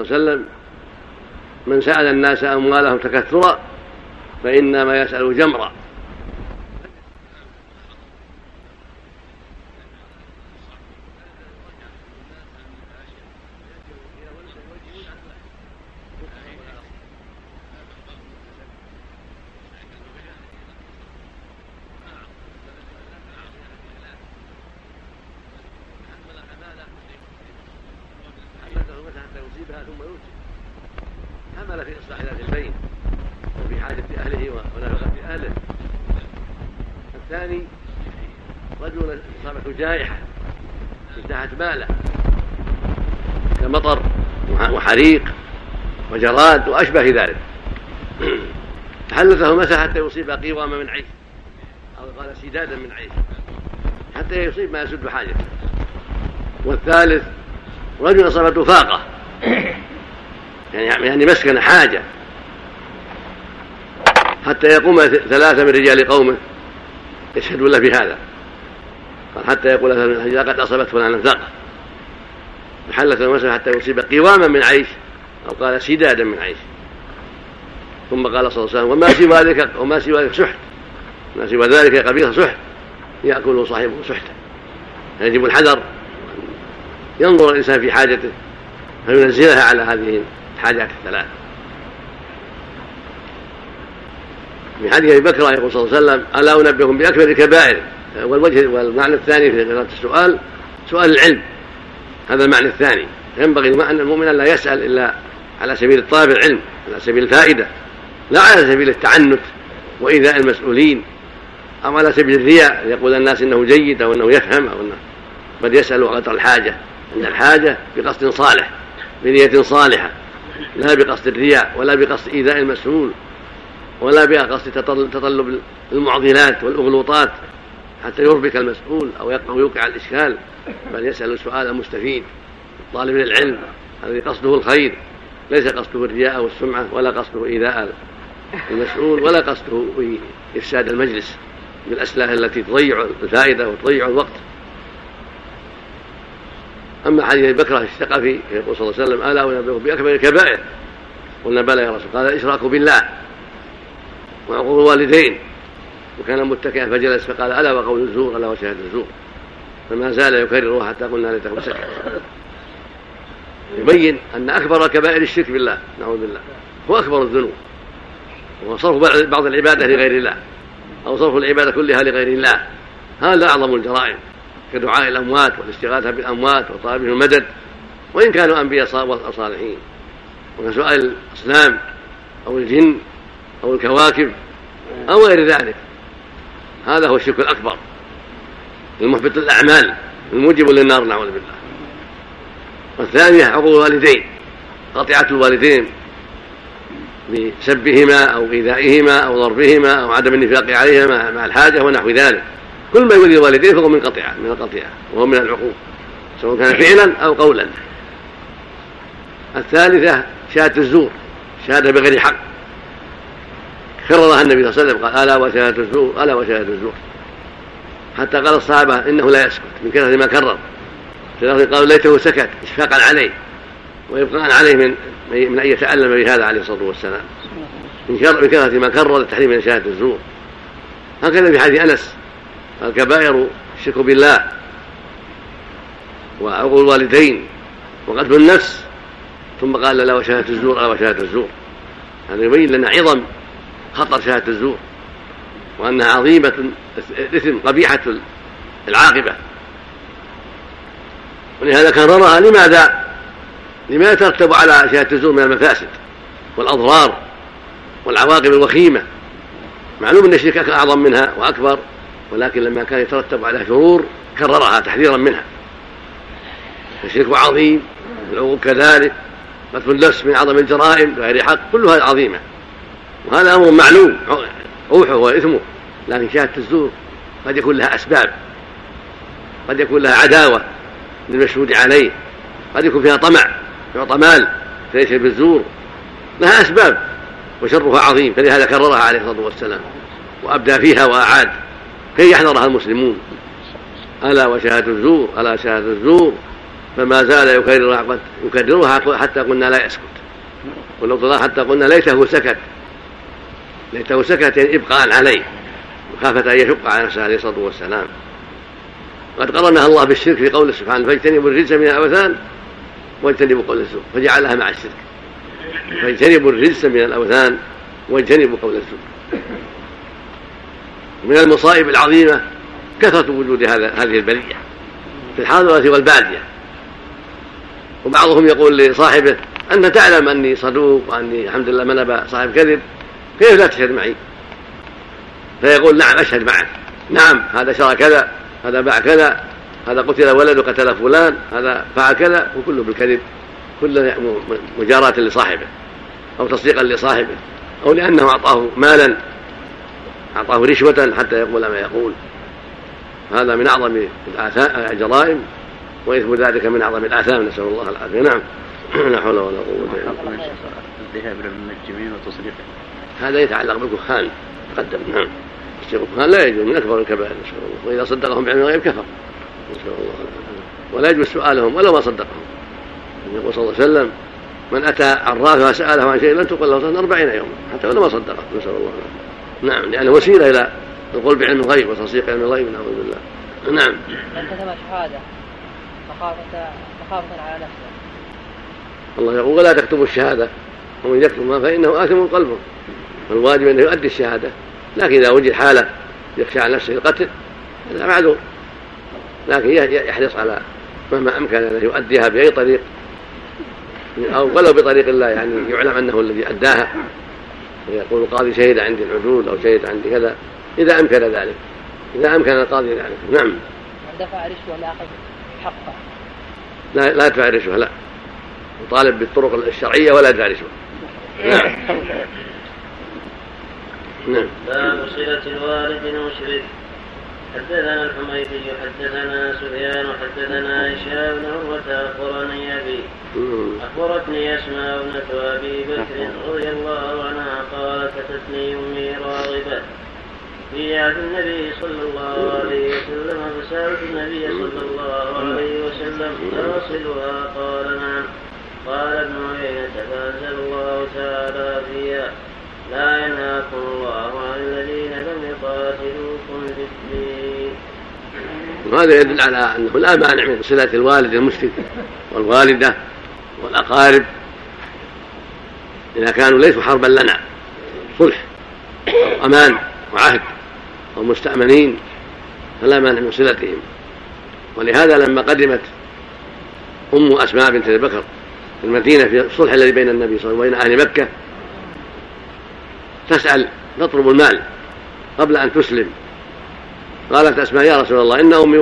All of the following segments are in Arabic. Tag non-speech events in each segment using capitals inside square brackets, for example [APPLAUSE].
عليه وسلم من سأل الناس أموالهم تكثرا فإنما يسأل جمرا يصيبها ثم يوتي حمل في اصلاح ذات البين وفي حاجة اهله ونفقه اهله الثاني رجل جائحه انتهت ماله. كمطر وحريق وجراد وأشبه ذلك. [CLEARS THROAT] تحلثه مسح حتى يصيب قوام من عيش أو قال سدادا من عيش حتى يصيب ما يسد حاجته. والثالث رجل أصابته فاقة. [CLEARS THROAT] يعني يعني مسكن حاجة. حتى يقوم ثلاثة من رجال قومه يشهدون له بهذا. حتى يقول ثلاثة قد أصابت فلانا ثقة محلة المسجد حتى يصيب قواما من عيش أو قال سدادا من عيش. ثم قال صلى الله عليه وسلم وما سوى ذلك وما سوى ذلك سحت. ما سوى ذلك قبيله سحت. يأكله صاحبه سحتا. يجب الحذر. ينظر الإنسان في حاجته فينزلها على هذه الحاجات الثلاث. في حديث أبي بكر يقول صلى الله عليه وسلم ألا أنبئكم بأكبر الكبائر والوجه والمعنى الثاني في قراءه السؤال سؤال العلم. هذا المعنى الثاني. ينبغي أن المؤمن لا يسأل إلا على سبيل الطلب العلم على سبيل الفائدة لا على سبيل التعنت. وايذاء المسؤولين أو على سبيل الرياء يقول الناس إنه جيد أو إنه يفهم أو إنه قد يسأل قدر الحاجة. إن الحاجة بقصد صالح بنية صالحة لا بقصد الرياء ولا بقصد إيذاء المسؤول ولا بقصد تطلب المعضلات والأغلوطات. حتى يربك المسؤول أو يوقع الإشكال بل يسأل السؤال المستفيد طالب العلم الذي قصده الخير ليس قصده الرياء والسمعة ولا قصده إيذاء المسؤول ولا قصده إفساد المجلس بالأسئلة التي تضيع الفائدة وتضيع الوقت. أما حديث بكره الثقفي يقول صلى الله عليه وسلم ألا انبئكم بأكبر الكبائر؟ قلنا بلى يا رسول قال الاشراك بالله. وعقوق الوالدين وكان متكئا فجلس فقال ألا وقول الزور ألا وشهاده الزور. فما زال يكررها حتى قلنا ليته سكت. يبين أن أكبر كبائر الشرك بالله نعوذ بالله هو أكبر الذنوب. وهو صرف بعض العبادة لغير الله أو صرف العبادة كلها لغير الله. هذا أعظم الجرائم كدعاء الأموات والاستغاثة بالأموات وطلبهم المدد. وإن كانوا أنبياء صالحين وكسؤال الأصنام أو الجن أو الكواكب أو غير ذلك. هذا هو الشرك الأكبر المحبط للأعمال الموجب للنار نعوذ بالله. والثانية عقوق الوالدين قطيعة الوالدين بسبهما أو إيذائهما أو ضربهما أو عدم النفاق عليهما مع الحاجة ونحو ذلك. كل ما يؤذي الوالدين فهو من قطيعة من القطيعة وهو من العقوق سواء كان فعلا أو قولا. الثالثة شهادة الزور شهادة بغير حق. كررها النبي صلى الله عليه وسلم. قال ألا وشهادة الزور ألا وشهادة الزور حتى قال الصحابة إنه لا يسكت من كثرة ما كرر. في قالوا ليته سكت إشفاقا عليه وإبقاء عليه من من أن يتألم بهذا عليه الصلاة والسلام. من كثرة ما كرر التحريم من شهادة الزور. هكذا في حديث أنس الكبائر الشرك بالله وعقول الوالدين وقتل النفس. ثم قال لا وشهادة الزور ألا وشهادة الزور. هذا يبين لنا عظم خطر شهادة الزور وأنها عظيمة الإثم قبيحة العاقبة. ولهذا كررها لماذا؟ لما يترتب على شهادة الزور من المفاسد والأضرار والعواقب الوخيمة؟ معلوم أن الشرك أعظم منها وأكبر ولكن لما كان يترتب على شرور كررها تحذيرا منها. الشرك عظيم العقوق كذلك قتل النفس من أعظم الجرائم بغير حق كلها عظيمة. وهذا أمر معلوم. روحه واثمه لكن شهاده الزور قد يكون لها أسباب. قد يكون لها عداوة للمشهود عليه. قد يكون فيها طمع يعطى مال فليس بالزور لها أسباب وشرها عظيم. فلهذا كررها عليه الصلاة والسلام وأبدى فيها وأعاد. كي يحذرها المسلمون. ألا وشهادة الزور ألا شهادة الزور. فما زال يكررها يكررها حتى قلنا لا يسكت. ولو حتى قلنا ليته سكت. ليته سكت إبقاء عليه وخافت أن يشق على نفسه عليه الصلاة والسلام. قد قرنها الله بالشرك في قوله سبحانه فاجتنبوا الرجس من الأوثان واجتنبوا قول الزور فجعلها مع الشرك. فاجتنبوا الرجس من الأوثان واجتنبوا قول الزور من المصائب العظيمة كثرة وجود هذا هذه البلية في الحاضره والبادية. وبعضهم يقول لصاحبه أنت تعلم أني صدوق وأني الحمد لله من ابى صاحب كذب. كيف لا تشهد معي؟ فيقول نعم أشهد معك. نعم هذا شرى كذا هذا باع كذا هذا قتل ولد وقتل فلان هذا فعل كذا وكله بالكذب كله مجاراة لصاحبه أو تصديقا لصاحبه أو لأنه أعطاه مالا أعطاه رشوة حتى يقول ما يقول. هذا من أعظم الجرائم وإثم ذلك من أعظم الآثام. نسأل الله العافية. نعم. [CLEARS THROAT] لا حول ولا قوة إلا بالله. الذهاب للمنجمين وتصريفه هذا يتعلق بالكهان تقدم نعم. الكهان لا يجوز من أكبر الكبائر نسأل الله. وإذا صدقهم بعلم الغيب كفر نسأل الله. العافية ولا يجوز سؤالهم ولو ما صدقهم. يقول صلى الله عليه وسلم من أتى عرافه وسأله عن شيء لن تقل له صلاة أربعين يوما حتى ولو ما صدقه. نسأل الله. العافية نعم لأنه وسيلة إلى القول بعلم الغيب وتصديق علم الغيب نعوذ بالله. نعم. من كتب شهادة مخافة مخافة على نفسه. الله يقول ولا تكتبوا الشهادة ومن يكتبها فإنه آثم قلبه. فالواجب أنه يؤدي الشهادة. لكن إذا وجد حالة يخشى على نفسه القتل هذا معذور. لكن يحرص على مهما أمكن أن يؤديها بأي طريق أو ولو بطريق الله يعني يعلم أنه الذي أداها. ويقول القاضي شهد عندي العدول أو شهد عندي كذا إذا أمكن ذلك. إذا أمكن القاضي ذلك. نعم. دفع رشوة لأخذ حقه؟ لا لا يدفع رشوة لا. يطالب بالطرق الشرعية ولا يدفع رشوة. نعم. [LAUGHS] نعم. باب صلة الوالد المشرك. حدثنا الحميدي حدثنا سفيان حدثنا هشام بن عروة أخبرني أبي. أخبرتني أسماء ابنة أبي بكر رضي الله عنها قالت أتتني أمي راغبة. في عهد النبي صلى الله عليه وسلم فسألت النبي صلى الله عليه وسلم أصلها؟ قال نعم. قال ابن عيينة فأنزل الله تعالى فيها. لا ينهاكم الله عن الذين لم يقاتلوكم في الدين وهذا يدل على أنه لا مانع من صلة الوالد المشرك والوالدة والأقارب. إذا كانوا ليسوا حربا لنا صلح أمان وعهد أو مستامنين فلا مانع من صلتهم. ولهذا لما قدمت أم أسماء بنت أبي بكر المدينة في الصلح الذي بين النبي صلى الله عليه وسلم وبين أهل مكة تسأل تطلب المال قبل أن تسلم. قالت أسماء يا رسول الله إن أمي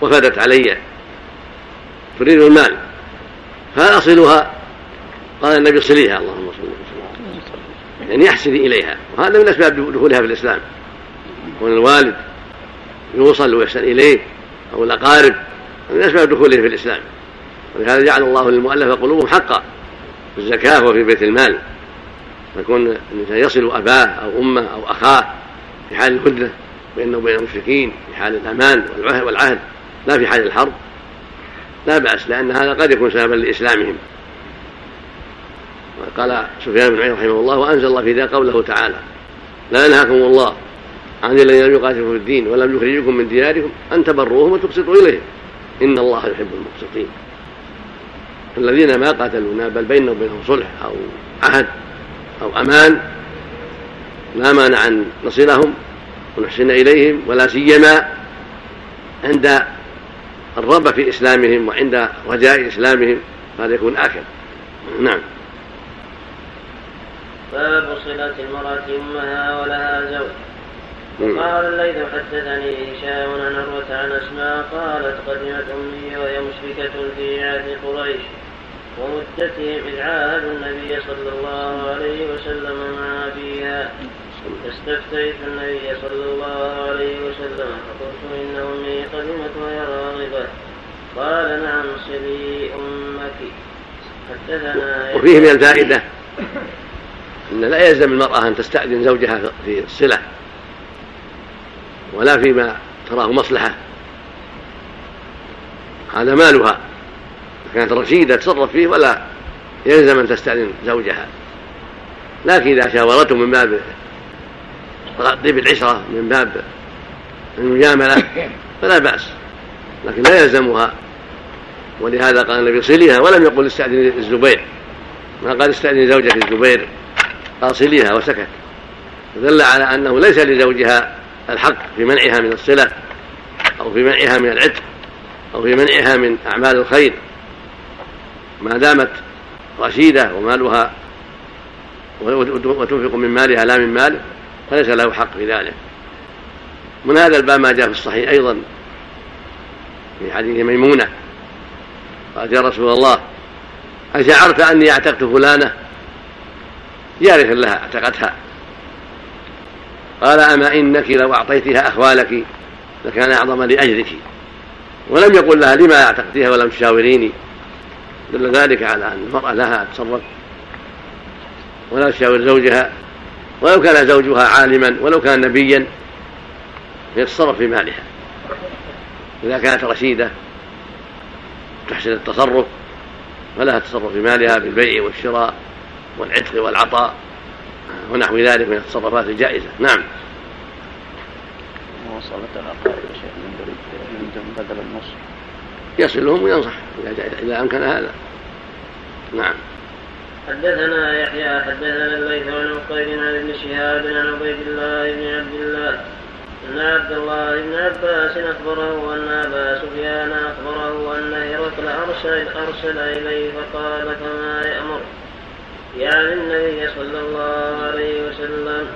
وفدت علي. تريد المال. فهل أصلها؟ قال النبي صليها اللهم صل وسلم. يعني يحسني إليها. وهذا من أسباب دخولها في الإسلام. كون الوالد يوصل ويحسن إليه أو الأقارب. من أسباب دخوله في الإسلام. ولهذا جعل الله للمؤلفة قلوبهم حقا في الزكاة وفي بيت المال. فيكون الانسان يصل أباه أو أمه أو أخاه في حال الهدنه بينه وبين المشركين في حال الأمان والعهد لا في حال الحرب. لا بأس لأن هذا قد يكون سببا لإسلامهم. قال سفيان بن عيينة رحمه الله وأنزل الله في ذلك قوله تعالى لا ينهاكم الله عن الذين لم يقاتلوا في الدين ولم يخرجوكم من دياركم أن تبروهم وتقسطوا إليهم. إن الله يحب المقسطين. الذين ما قاتلونا بل بيننا وبينهم صلح أو عهد أو أمان لا مانع أن نصلهم ونحسن إليهم ولا سيما عند الرغبة في إسلامهم وعند رجاء إسلامهم هذا يكون آكل. نعم. باب صلة المرأة أمها ولها زوج. وقال الليث حدثني هشام عن عروة عن أسماء قالت قدمت أمي وهي مشركة في عهد قريش. ومدتهم إذ عاهدوا النبي صلى الله عليه وسلم مع أبيها. فاستفتيت النبي صلى الله عليه وسلم فقلت إن أمي قدمت وهي راغبة. قال نعم صلي أمك. حدثنا وفيه من الفائدة أن لا يلزم المرأة أن تستأذن زوجها في الصلة ولا فيما تراه مصلحة. هذا مالها. كانت رشيدة تصرف فيه ولا يلزم أن تستأذن زوجها. لكن إذا شاورته من باب طيب العشرة من باب المجاملة فلا بأس. لكن لا يلزمها. ولهذا قال النبي صليها ولم يقل استأذن الزبير. ما قال استأذن زوجة الزبير؟ قال صليها وسكت. دل على أنه ليس لزوجها الحق في منعها من الصلة أو في منعها من العتق أو في منعها من أعمال الخير. ما دامت رشيدة ومالها وتنفق من مالها لا من ماله فليس له حق في ذلك. من هذا الباب ما جاء في الصحيح أيضا في حديث ميمونة. قالت يا رسول الله أشعرت أني اعتقت فلانة؟ جارية لها اعتقتها. قال أما إنك لو أعطيتها أخوالك لكان أعظم لأجرك ولم يقل لها لما اعتقتيها ولم تشاوريني؟ دل ذلك على أن المرأة لها تصرف ولا تشاور زوجها ولو كان زوجها عالما ولو كان نبيا يتصرف في مالها. إذا كانت رشيدة تحسن التصرف فلها التصرف في مالها بالبيع والشراء والعتق والعطاء ونحو ذلك من التصرفات الجائزة. نعم. وصلت الأقارب شيء من بدل النص. يصلهم وينصح إذا أمكن هذا. نعم. حدثنا يحيى حدثنا الليث عن عقيل عن ابن شهاب عن عبيد الله بن عبد الله أن عبد الله بن عباس أخبره أن أبا سفيان أخبره أن هرقل أرسل, أرسل إليه فقال فما يأمر؟ يعني النبي صلى الله عليه وسلم.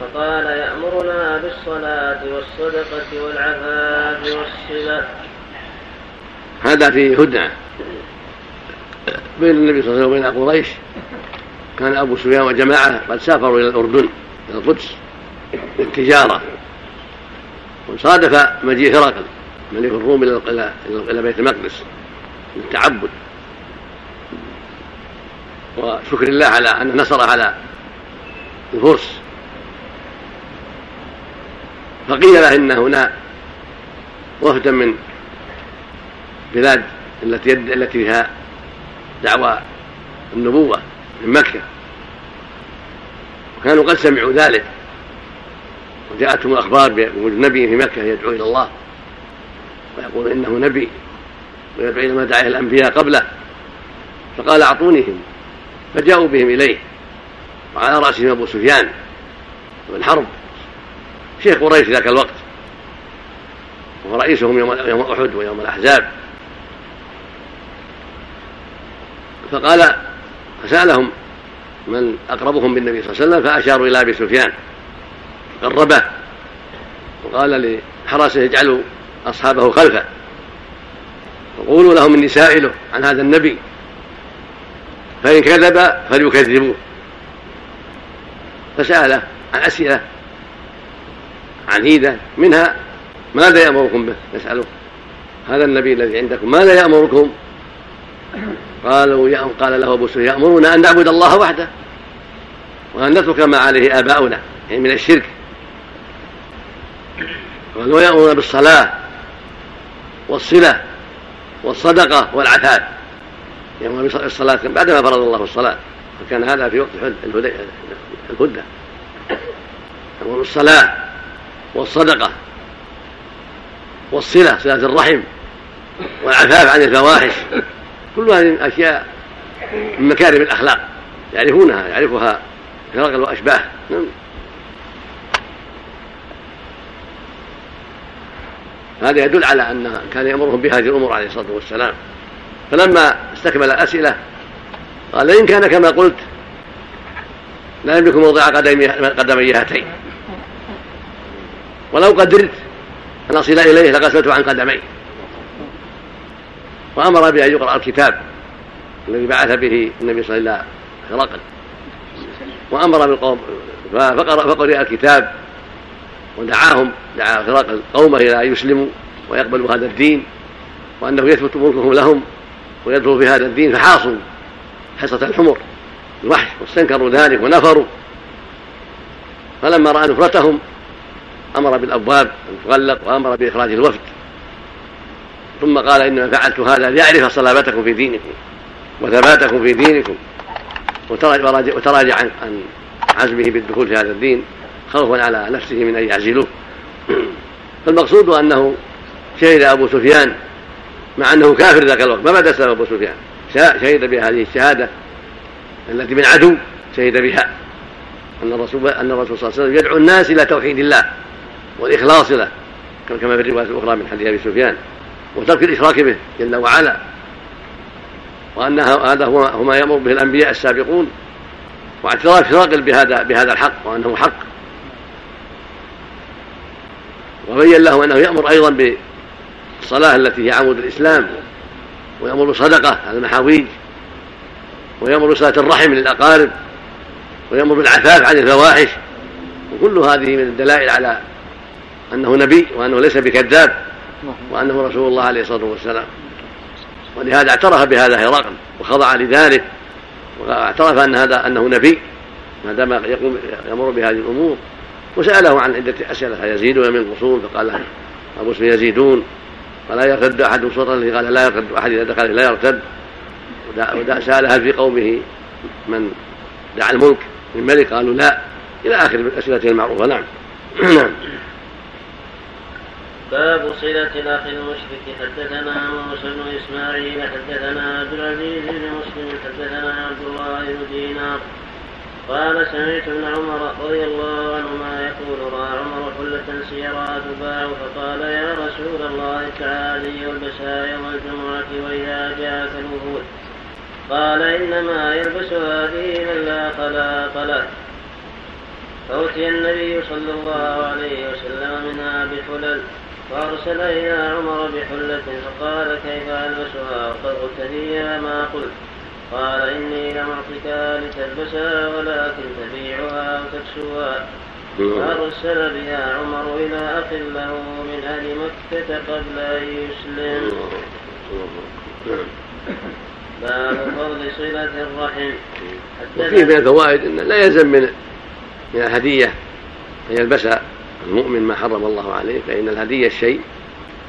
فقال يأمرنا بالصلاة والصدقة والعفاف والصلة هذا في هدنة بين النبي صلى الله عليه وسلم وبين قريش. كان أبو سفيان وجماعة قد سافروا إلى الأردن إلى القدس للتجارة وصادف مجيء هرقل ملك الروم إلى إلى بيت المقدس للتعبد. وشكر الله على أن نصر على الفرس. فقيل له إن هنا وفدا من بلاد التي التي فيها دعوى النبوة من مكة. وكانوا قد سمعوا ذلك. وجاءتهم الأخبار بوجود نبي في مكة يدعو إلى الله. ويقول إنه نبي ويدعو إلى ما دعا الأنبياء قبله. فقال أعطونيهم. فجاءوا بهم إليه. وعلى رأسهم أبو سفيان بن حرب شيخ قريش ذاك الوقت. وهو رئيسهم يوم يوم أحد ويوم الأحزاب. فقال فسألهم من أقربهم بالنبي صلى الله عليه وسلم فأشاروا إلى أبي سفيان قربه وقال لحرسه اجعلوا أصحابه خلفه وقولوا لهم إني سائله عن هذا النبي فإن كذب فليكذبوه فسأله عن أسئلة عنيدة منها ماذا يأمركم به؟ يسأله هذا النبي الذي عندكم ماذا يأمركم؟ قالوا قال له أبو سفيان يأمرنا أن نعبد الله وحده وأن نترك ما عليه آباؤنا يعني من الشرك. قال ويأمرنا بالصلاة والصلة والصدقة والعفاف يأمر بالصلاة بعدما فرض الله الصلاة وكان هذا في وقت الهدى يأمر بالصلاة والصدقة والصلة صلة الرحم والعفاف عن الفواحش. كل هذه الأشياء من مكارم الأخلاق يعرفونها يعرفها هرقل وأشباه نعم. هذا يدل على أن كان يأمرهم بهذه الأمور عليه الصلاة والسلام. فلما استكمل الأسئلة قال إن كان كما قلت لا يملك موضع قدمي هاتين ولو قدرت أن أصل إليه لغسلت عن قدمي وأمر بأن يقرأ الكتاب الذي بعث به النبي صلى الله عليه وسلم هرقل وأمر بالقوم فقرأ الكتاب ودعاهم دعا هرقل قومه إلى أن يسلموا ويقبلوا هذا الدين وأنه يثبت ملكهم لهم ويدخلوا في هذا الدين فحاصوا حصة الحمر الوحش واستنكروا ذلك ونفروا. فلما رأى نفرتهم أمر بالأبواب أن تغلق وأمر بإخراج الوفد. ثم قال إنما فعلت هذا ليعرف صلابتكم في دينكم وثباتكم في دينكم وتراجع عن عزمه بالدخول في هذا الدين خوفا على نفسه من أن يعزلوه. [CLEARS THROAT] فالمقصود أنه شهد أبو سفيان مع أنه كافر ذاك الوقت ما سبب أبو سفيان. شهد بهذه الشهادة التي من عدو شهد بها. أن الرسول أن الرسول صلى الله عليه وسلم يدعو الناس إلى توحيد الله والإخلاص له كما في الرواية الأخرى من حديث أبي سفيان. وترك الإشراك به جل وعلا وأن هذا هو ما يأمر به الأنبياء السابقون واعتراف راقل بهذا بهذا الحق وأنه حق. وبين له أنه يأمر أيضا بالصلاة التي هي عمود الإسلام ويأمر بالصدقة على المحاويج ويأمر بصلاة الرحم للأقارب ويأمر بالعفاف عن الفواحش وكل هذه من الدلائل على أنه نبي وأنه ليس بكذاب. وأنه رسول الله عليه الصلاة والسلام. ولهذا اعترف بهذا هرقل وخضع لذلك واعترف أن هذا أنه نبي ما دام يقوم يمر بهذه الأمور. وسأله عن عدة أسئلة يزيد ويم ينقصون فقال أبو اسم يزيدون. ولا يرتد أحد صوتا قال لا يرتد أحد إذا دخل لا يرتد. وسأل هل في قومه من دعا الملك من ملك؟ قالوا لا. إلى آخر الأسئلة المعروفة. نعم. [CLEARS THROAT] نعم. باب صلة الأخ المشرك. حدثنا موسى بن إسماعيل حدثنا عبد العزيز بن مسلم حدثنا عبد الله بن دينار. قال سمعت ابن عمر رضي الله عنهما يقول رأى عمر حلة سيرها تباع فقال يا رسول الله تعالي والبسها يوم الجمعة وإذا جاءك الوفود قال إنما يلبس هذه من لا خلاق له فأتي النبي صلى الله عليه وسلم منها بحلل. فأرسل إلى عمر بحلة فقال كيف ألبسها؟ وقد لي ما قلت. قال إني لم أعطك لتلبسها ولكن تبيعها أو تكسوها فأرسل بها عمر إلى أخ له من أهل مكة قبل أن يسلم. باب فضل صلة الرحم. وفيه من الفوائد أن لا يلزم من من الهدية أن يلبسها. المؤمن ما حرم الله عليه فإن الهدية شيء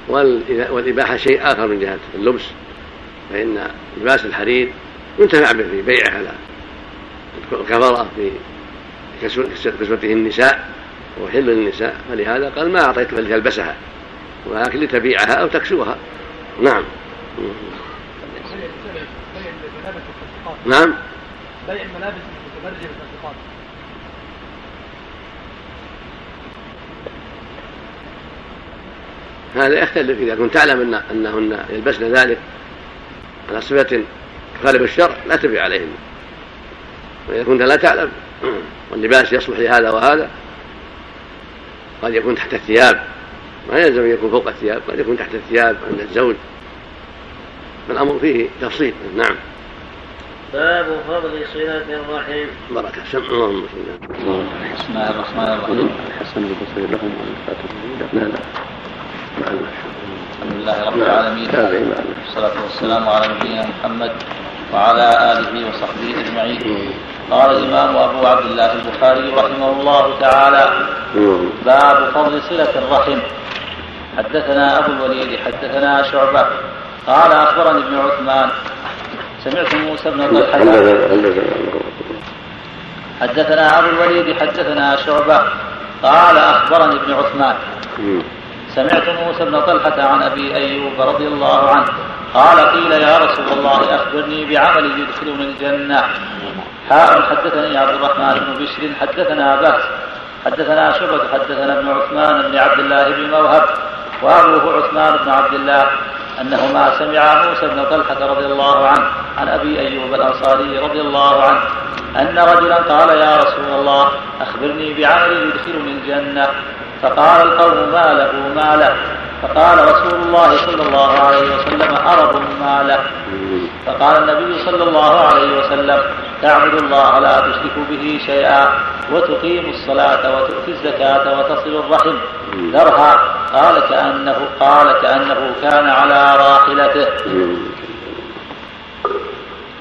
والإباحة شيء آخر من جهة اللبس فإن لباس الحرير ينتفع به في بيعه على الكفرة في كسوته النساء وحل للنساء فلهذا قال ما أعطيتك لتلبسها ولكن لتبيعها أو تكسوها. نعم. نعم. بيع الملابس المتبرجة بالتصديقات هذا يختلف. إذا كنت تعلم أن أنهن يلبسن ذلك على صفة تخالف الشرع لا تبيع عليهن. وإذا كنت لا تعلم [CLEARS THROAT] واللباس يصلح لهذا وهذا قد يكون تحت الثياب. ما يلزم أن يكون فوق الثياب قد يكون تحت الثياب عند الزوج. فالأمر فيه تفصيل. نعم. باب فضل صلة الرحم. بركة سمع اللهم صل بسم الله الرحمن الرحيم. الحسن البصري لهم عن لا لا. الحمد لله رب العالمين. والصلاة والسلام على نبينا محمد وعلى آله وصحبه أجمعين. قال الإمام أبو عبد الله البخاري رحمه الله تعالى باب فضل صلة الرحم. حدثنا أبو الوليد حدثنا شعبة. قال أخبرني ابن عثمان. سمعت موسى بن طلحة حدثنا أبو الوليد حدثنا شعبة. قال أخبرني ابن عثمان. سمعت موسى بن طلحة عن أبي أيوب رضي الله عنه قال قيل يا رسول الله أخبرني بعمل يدخلني الجنة. حاء حدثني عبد الرحمن بن بشر حدثنا بهز حدثنا شعبة حدثنا ابن عثمان بن عبد الله بن موهب وأبوه عثمان بن عبد الله أنهما سمعا موسى بن طلحة رضي الله عنه عن أبي أيوب الأنصاري رضي الله عنه أن رجلا قال يا رسول الله أخبرني بعمل يدخلني الجنة. فقال القوم ما له ما له. فقال رسول الله صلى الله عليه وسلم أرب ما له. فقال النبي صلى الله عليه وسلم تعبد الله لا تشرك به شيئا وتقيم الصلاة وتؤتي الزكاة وتصل الرحم. ذرها. قال كأنه قال كأنه كان على راحلته.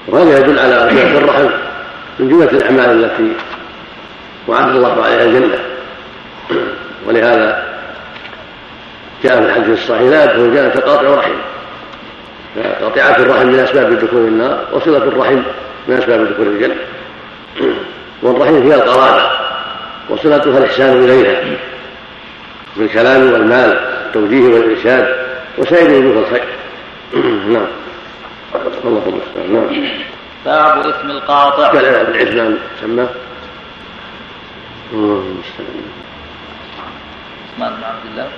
وهذا يدل على صلة الرحم من جملة الأعمال التي وعد الله عليها الجنة ولهذا جاء في الحديث الصحيح لا يدخل الجنة قاطع رحم. قطيعة الرحم من أسباب دخول النار وصلة الرحم من أسباب دخول الجنة. والرحم هي القرابة وصلتها الإحسان إليها بالكلام والمال التوجيه والإرشاد وسائر وجوه الخير. [CLEARS THROAT] نعم. اللهم نعم. باب إثم القاطع. عثمان سماه الله المستعان عثمان بن عبد الله.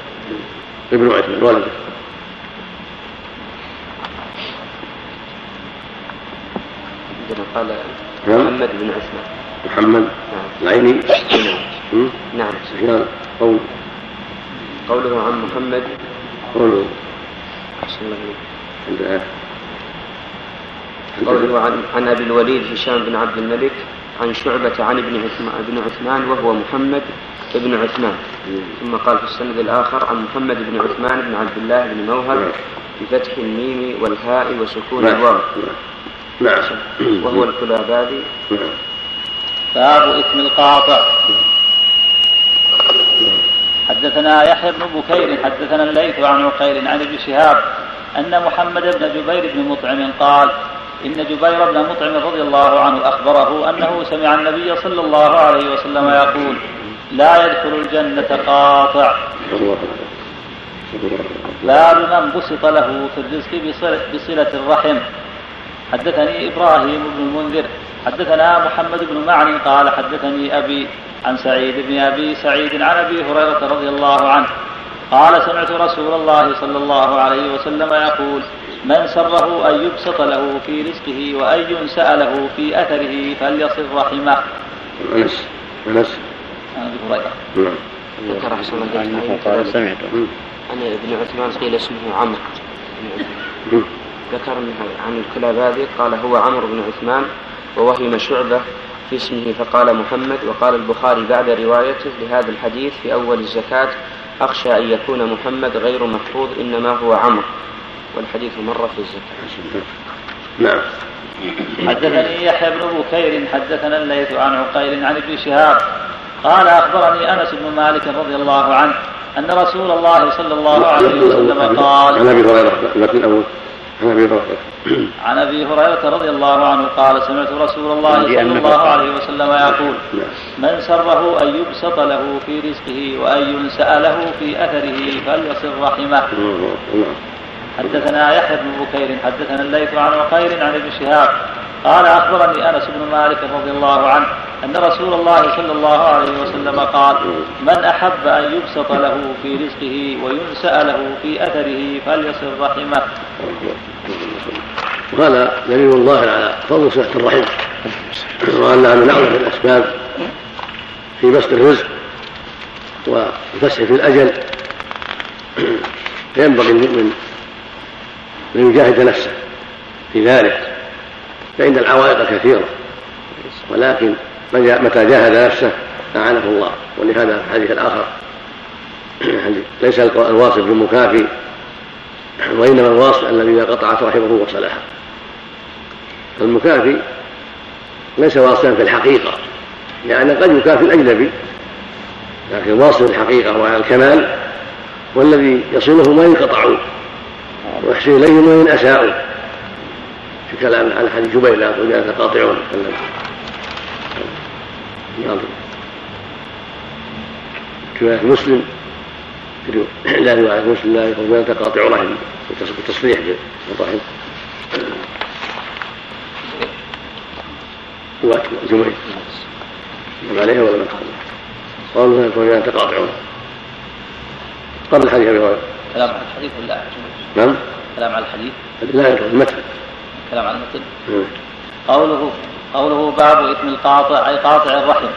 ابن عثمان ولده عندنا قال نعم. محمد بن عثمان. محمد. نعم. العيني. نعم. نعم. سفيان. قول. قوله عن محمد. قوله عند قوله عن عن أبي الوليد هشام بن عبد الملك. عن شعبة عن ابن عثمان بن عثمان وهو محمد بن عثمان. ثم قال في السند الآخر عن محمد بن عثمان بن عبد الله بن موهب بفتح الميم والهاء وسكون الواو. نعم. وهو الكلابادي. نعم. باب إثم القاطع. حدثنا يحيى بن بكير حدثنا الليث عن عقيل عن ابن شهاب أن محمد بن جبير بن مطعم قال إن جبير بن مطعم رضي الله عنه أخبره أنه سمع النبي صلى الله عليه وسلم يقول لا يدخل الجنة قاطع. باب من بسط له في الرزق بصلة الرحم. حدثني إبراهيم بن المنذر. حدثنا محمد بن معن قال حدثني أبي عن سعيد بن أبي سعيد عن أبي هريرة رضي الله عنه. قال سمعت رسول الله صلى الله عليه وسلم يقول من سره أن يبسط له في رزقه وأن ينسأ له في أثره فليصل رحمه. أنس. أنس. عن أبي هريرة. نعم. ذكر حسن الله قال سمعت. عن ابن عثمان قيل اسمه عمرو. ذكر عن الكلاباذي قال هو عمرو بن عثمان ووهم شعبة في اسمه فقال محمد وقال البخاري بعد روايته لهذا الحديث في أول الزكاة أخشى أن يكون محمد غير محفوظ إنما هو عمرو. والحديث مر في الزكاة نعم. حدثني يحيى بن بكير حدثنا الليث عن عقيل عن ابن شهاب. قال أخبرني أنس بن مالك رضي الله عنه أن رسول الله صلى الله عليه وسلم قال عن أبي هريرة الأول عن أبي هريرة. عن أبي هريرة رضي الله عنه قال سمعت رسول الله صلى الله عليه وسلم يقول من سره أن يبسط له في رزقه وأن ينسأ له في أثره فليصل رحمه. حدثنا يحيى بن بكير حدثنا الليث عن عقيل عن ابن شهاب قال أخبرني أنس بن مالك رضي الله عنه أن رسول الله صلى الله عليه وسلم قال من أحب أن يبسط له في رزقه وينسأ له في أثره فليصل رحمه. وهذا دليل الله على فضل صله الرحم وانها من اعظم الأسباب في بسط الرزق والفسح في الأجل [CLEARS THROAT] فينبغي المؤمن ان يجاهد نفسه في ذلك فإن العوائق كثيرة ولكن متى جاهد نفسه أعانه الله ولهذا الحديث الآخر [CLEARS THROAT] ليس الواصل بالمكافي وإنما الواصل الذي إذا قطعت رحمه وصلها المكافي ليس واصلا في الحقيقة لأن قد يكافي الأجنبي لكن واصل الحقيقة وعلى الكمال والذي يصله ما ينقطعون ويحسن إليهم وإن أساءوا. في كلام عن حديث جبير لا يتقاطعون نعم رواية مسلم لا رواية مسلم لا يقول يتقاطع رحم والتصريح بالرحم جبير. عليها ولا ما قالوا يكون يتقاطعون قبل حديث أبي هريرة. كلام عن الحديث ولا نعم. كلام عن الحديث؟ لا المتن كلام عن المتن قوله قوله باب إثم القاطع أي قاطع الرحم.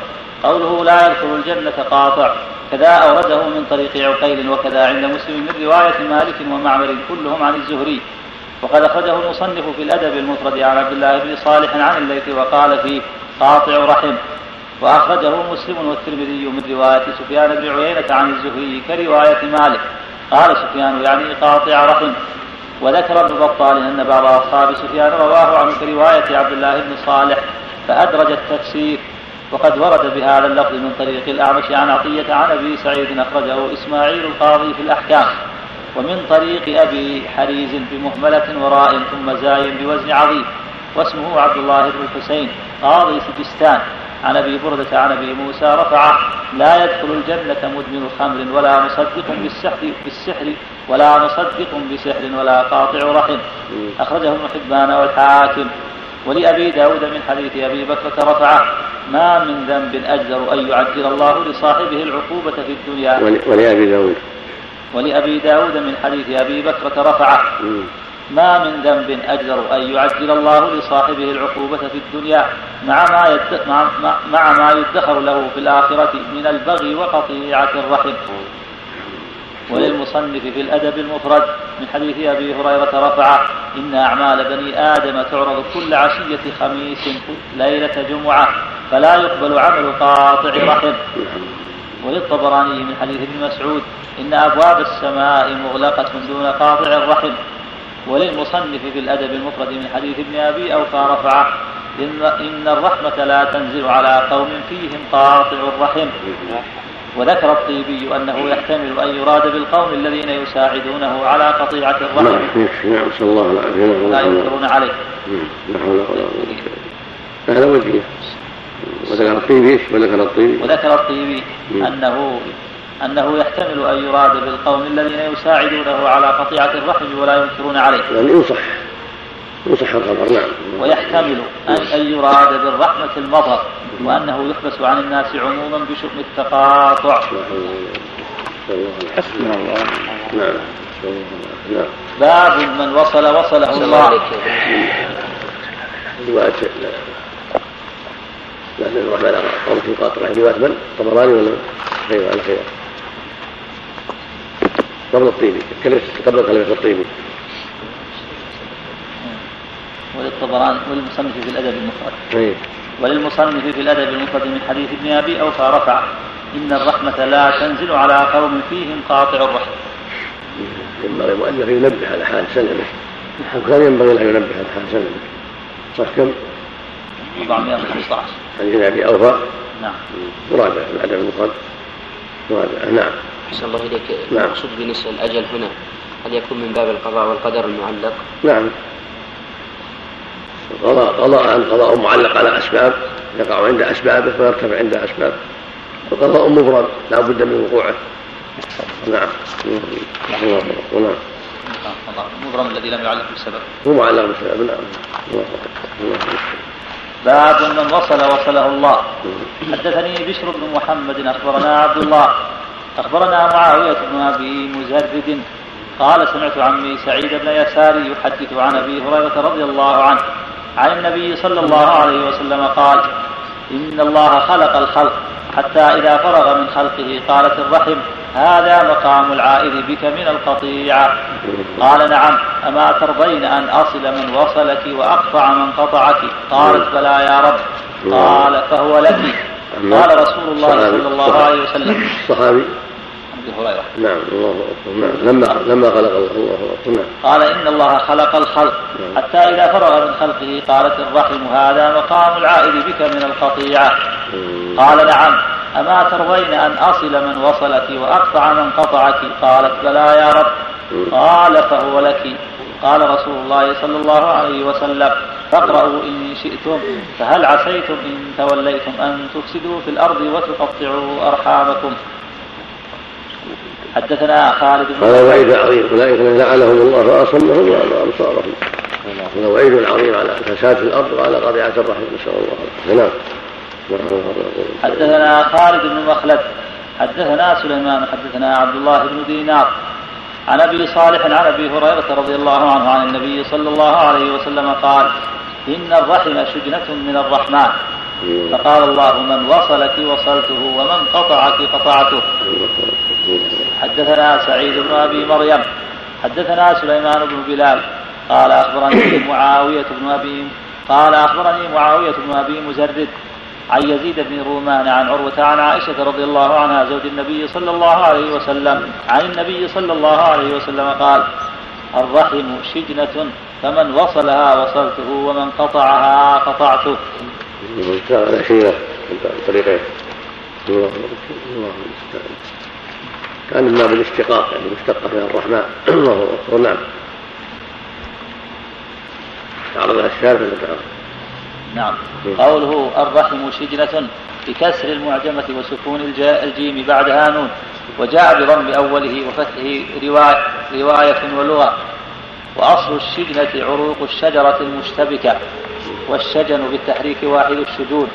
قوله لا يدخل الجنة قاطع. كذا أورده من طريق عقيل وكذا عند مسلم من رواية مالك ومعمر كلهم عن الزهري. وقد أخرجه المصنف في الأدب المفرد عن عبد الله بن صالح عن الليث وقال فيه قاطع رحم. وأخرجه مسلم والترمذي من رواية سفيان بن عيينة عن الزهري كرواية مالك. قال سفيان يعني قاطع رحم. وذكر ابن بطال أن بعض أصحاب سفيان رواه عنه كرواية عبد الله بن صالح فأدرج التفسير. وقد ورد بهذا اللفظ من طريق الأعمش عن عطية عن أبي سعيد أخرجه إسماعيل القاضي في الأحكام. ومن طريق أبي حريز بمهملة وراء ثم زاي بوزن عظيم واسمه عبد الله بن الحسين قاضي سجستان عن أبي بردة عن أبي موسى رفعه لا يدخل الجنة مدمن خمر ولا مصدق بالسحر بالسحر ولا مصدق بسحر ولا قاطع رحم. أخرجه ابن حبان والحاكم. ولأبي داود من حديث أبي بكرة رفعه ما من ذنب أجدر أن يعجل الله لصاحبه العقوبة في الدنيا. ولأبي داود. ولأبي داود من حديث أبي بكرة رفعه ما من ذنب أجدر أن يعجل الله لصاحبه العقوبة في الدنيا مع ما, يد... مع... مع ما يدخر له في الآخرة من البغي وقطيعة الرحم. وللمصنف في الأدب المفرد من حديث أبي هريرة رفع إن أعمال بني آدم تعرض كل عشية خميس ليلة جمعة فلا يقبل عمل قاطع رحم. وللطبراني من حديث ابن مسعود إن أبواب السماء مغلقة دون قاطع الرحم. وللمصنف في الأدب المفرد من حديث ابن أبي أوفى رفعه إن, إن الرحمة لا تنزل على قوم فيهم قاطع الرحم. وذكر الطيبي أنه يحتمل أن يراد بالقوم الذين يساعدونه على قطيعة الرحم. نعم نعم صلى الله عليه وسلم لا ينكرون عليه. لا حول ولا قوة هذا وجهه وذكر الطيبي وذكر الطيبي. وذكر الطيبي أنه أنه يحتمل أن يراد بالقوم الذين يساعدونه على قطيعة الرحم ولا ينكرون عليه يعني ينصح ينصح الخبر نعم ويحتمل أن يراد بالرحمة المطر وأنه يحبس عن الناس عموما بشؤم التقاطع حسبنا الله نعم نعم باب من وصل وصله الله رواية لا لا الرحمن قول في قاطع رواية من؟ طبراني ولا خير على خير قبل الطيبي كلمة قبل كلمة الطيبي وللطبراني وللمصنف في الأدب المفرد. طيب. وللمصنف في الأدب المفرد من حديث ابن أبي أوفى رفع إن الرحمة لا تنزل على قوم فيهم قاطع الرحم. ينبغي المؤلف ينبه على حال سلمه. وكان ينبغي له ينبه على حال سلمه؟ صح كم؟ 415 حديث ابي أوفى؟ نعم. مراد الادب المفرد. مراد نعم. أحسن الله إليك. نعم. المقصود بالنسبة الأجل هنا. هل يكون من باب القضاء والقدر المعلق؟ نعم. قضاء قضاء قضاء معلق على أسباب يقع عند أسبابه ويرتفع عند أسباب. وقضاء مفرد لا بد من وقوعه. نعم. نعم. مبرم الذي لم يعلق بالسبب هو معلق بالسبب نعم. باب من وصل وصله الله. حدثني بشر بن محمد أخبرنا عبد الله. أخبرنا معاوية بن أبي مزرد قال سمعت عمي سعيد بن يسار يحدث عن أبي هريرة رضي الله عنه عن النبي صلى الله عليه وسلم قال إن الله خلق الخلق حتى إذا فرغ من خلقه قالت الرحم هذا مقام العائد بك من القطيعه قال نعم أما ترضين أن أصل من وصلك وأقطع من قطعك؟ قالت بلى يا رب. قال فهو لك. قال رسول الله صلى الله عليه وسلم. الصحابي ابي هريره نعم الله أكبر. نعم لما لما خلق الله أكبر. نعم. قال إن الله خلق الخلق. حتى إذا فرغ من خلقه قالت الرحم هذا مقام العائد بك من القطيعة قال نعم. أما ترضين أن أصل من وصلك وأقطع من قطعك؟ قالت بلى يا رب. قال فهو لك. قال رسول الله صلى الله عليه وسلم. فاقرأوا إن شئتم فهل عسيتم إن توليتم أن تفسدوا في الأرض وتقطعوا أرحامكم؟ حدثنا خالد بن هذا وعيد عظيم. أولئك لعنهم الله فأصمهم واعمى ابصارهم هذا وعيد عظيم على الفساد في الأرض وعلى قطيعه الرحم نسأل الله العافية. نعم. حدثنا خالد بن مخلد حدثنا سليمان حدثنا عبد الله بن دينار. عن أبي صالح عن ابي هريرة رضي الله عنه عن النبي صلى الله عليه وسلم قال إن الرحم شجنة من الرحمن. فقال الله من وصلك وصلته ومن قطعك قطعته. حدثنا سعيد بن أبي مريم. حدثنا سليمان بن بلال. قال أخبرني معاوية بن ابي قال أخبرني معاوية بن أبي مزرد. عن يزيد بن رومان عن عروة عن عائشة رضي الله عنها زوج النبي صلى الله عليه وسلم. عن النبي صلى الله عليه وسلم قال الرحم شجنة فمن وصلها وصلته ومن قطعها قطعته شيء طريقين الله كان من باب الاشتقاق يعني مشتقة من الرحمن. [CLEARS THROAT] وهو نعم. تعرض الشارع نعم. قوله الرحم شجنة بكسر المعجمة وسكون الجيم بعدها نون وجاء بضم أوله وفتحه رواية, رواية ولغة. وأصل الشجنة عروق الشجرة المشتبكة. والشجن بالتحريك واحد الشجون.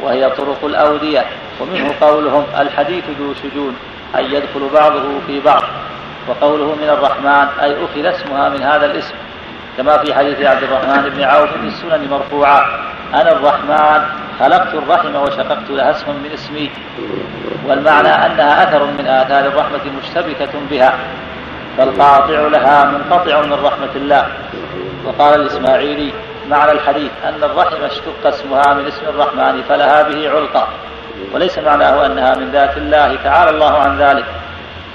وهي طرق الأودية. ومنه قولهم الحديث ذو شجون أي يدخل بعضه في بعض. وقوله من الرحمن أي أخذ اسمها من هذا الاسم. كما في حديث عبد الرحمن بن عوف في السنن مرفوعا أنا الرحمن خلقت الرحم وشققت لها اسما من اسمي. والمعنى أنها أثر من آثار الرحمة مشتبكة بها. فالقاطع لها منقطع من رحمة الله. وقال الإسماعيلي معنى الحديث أن الرحم اشتق اسمها من اسم الرحمن فلها به علقة. وليس معناه أنها من ذات الله تعالى الله عن ذلك.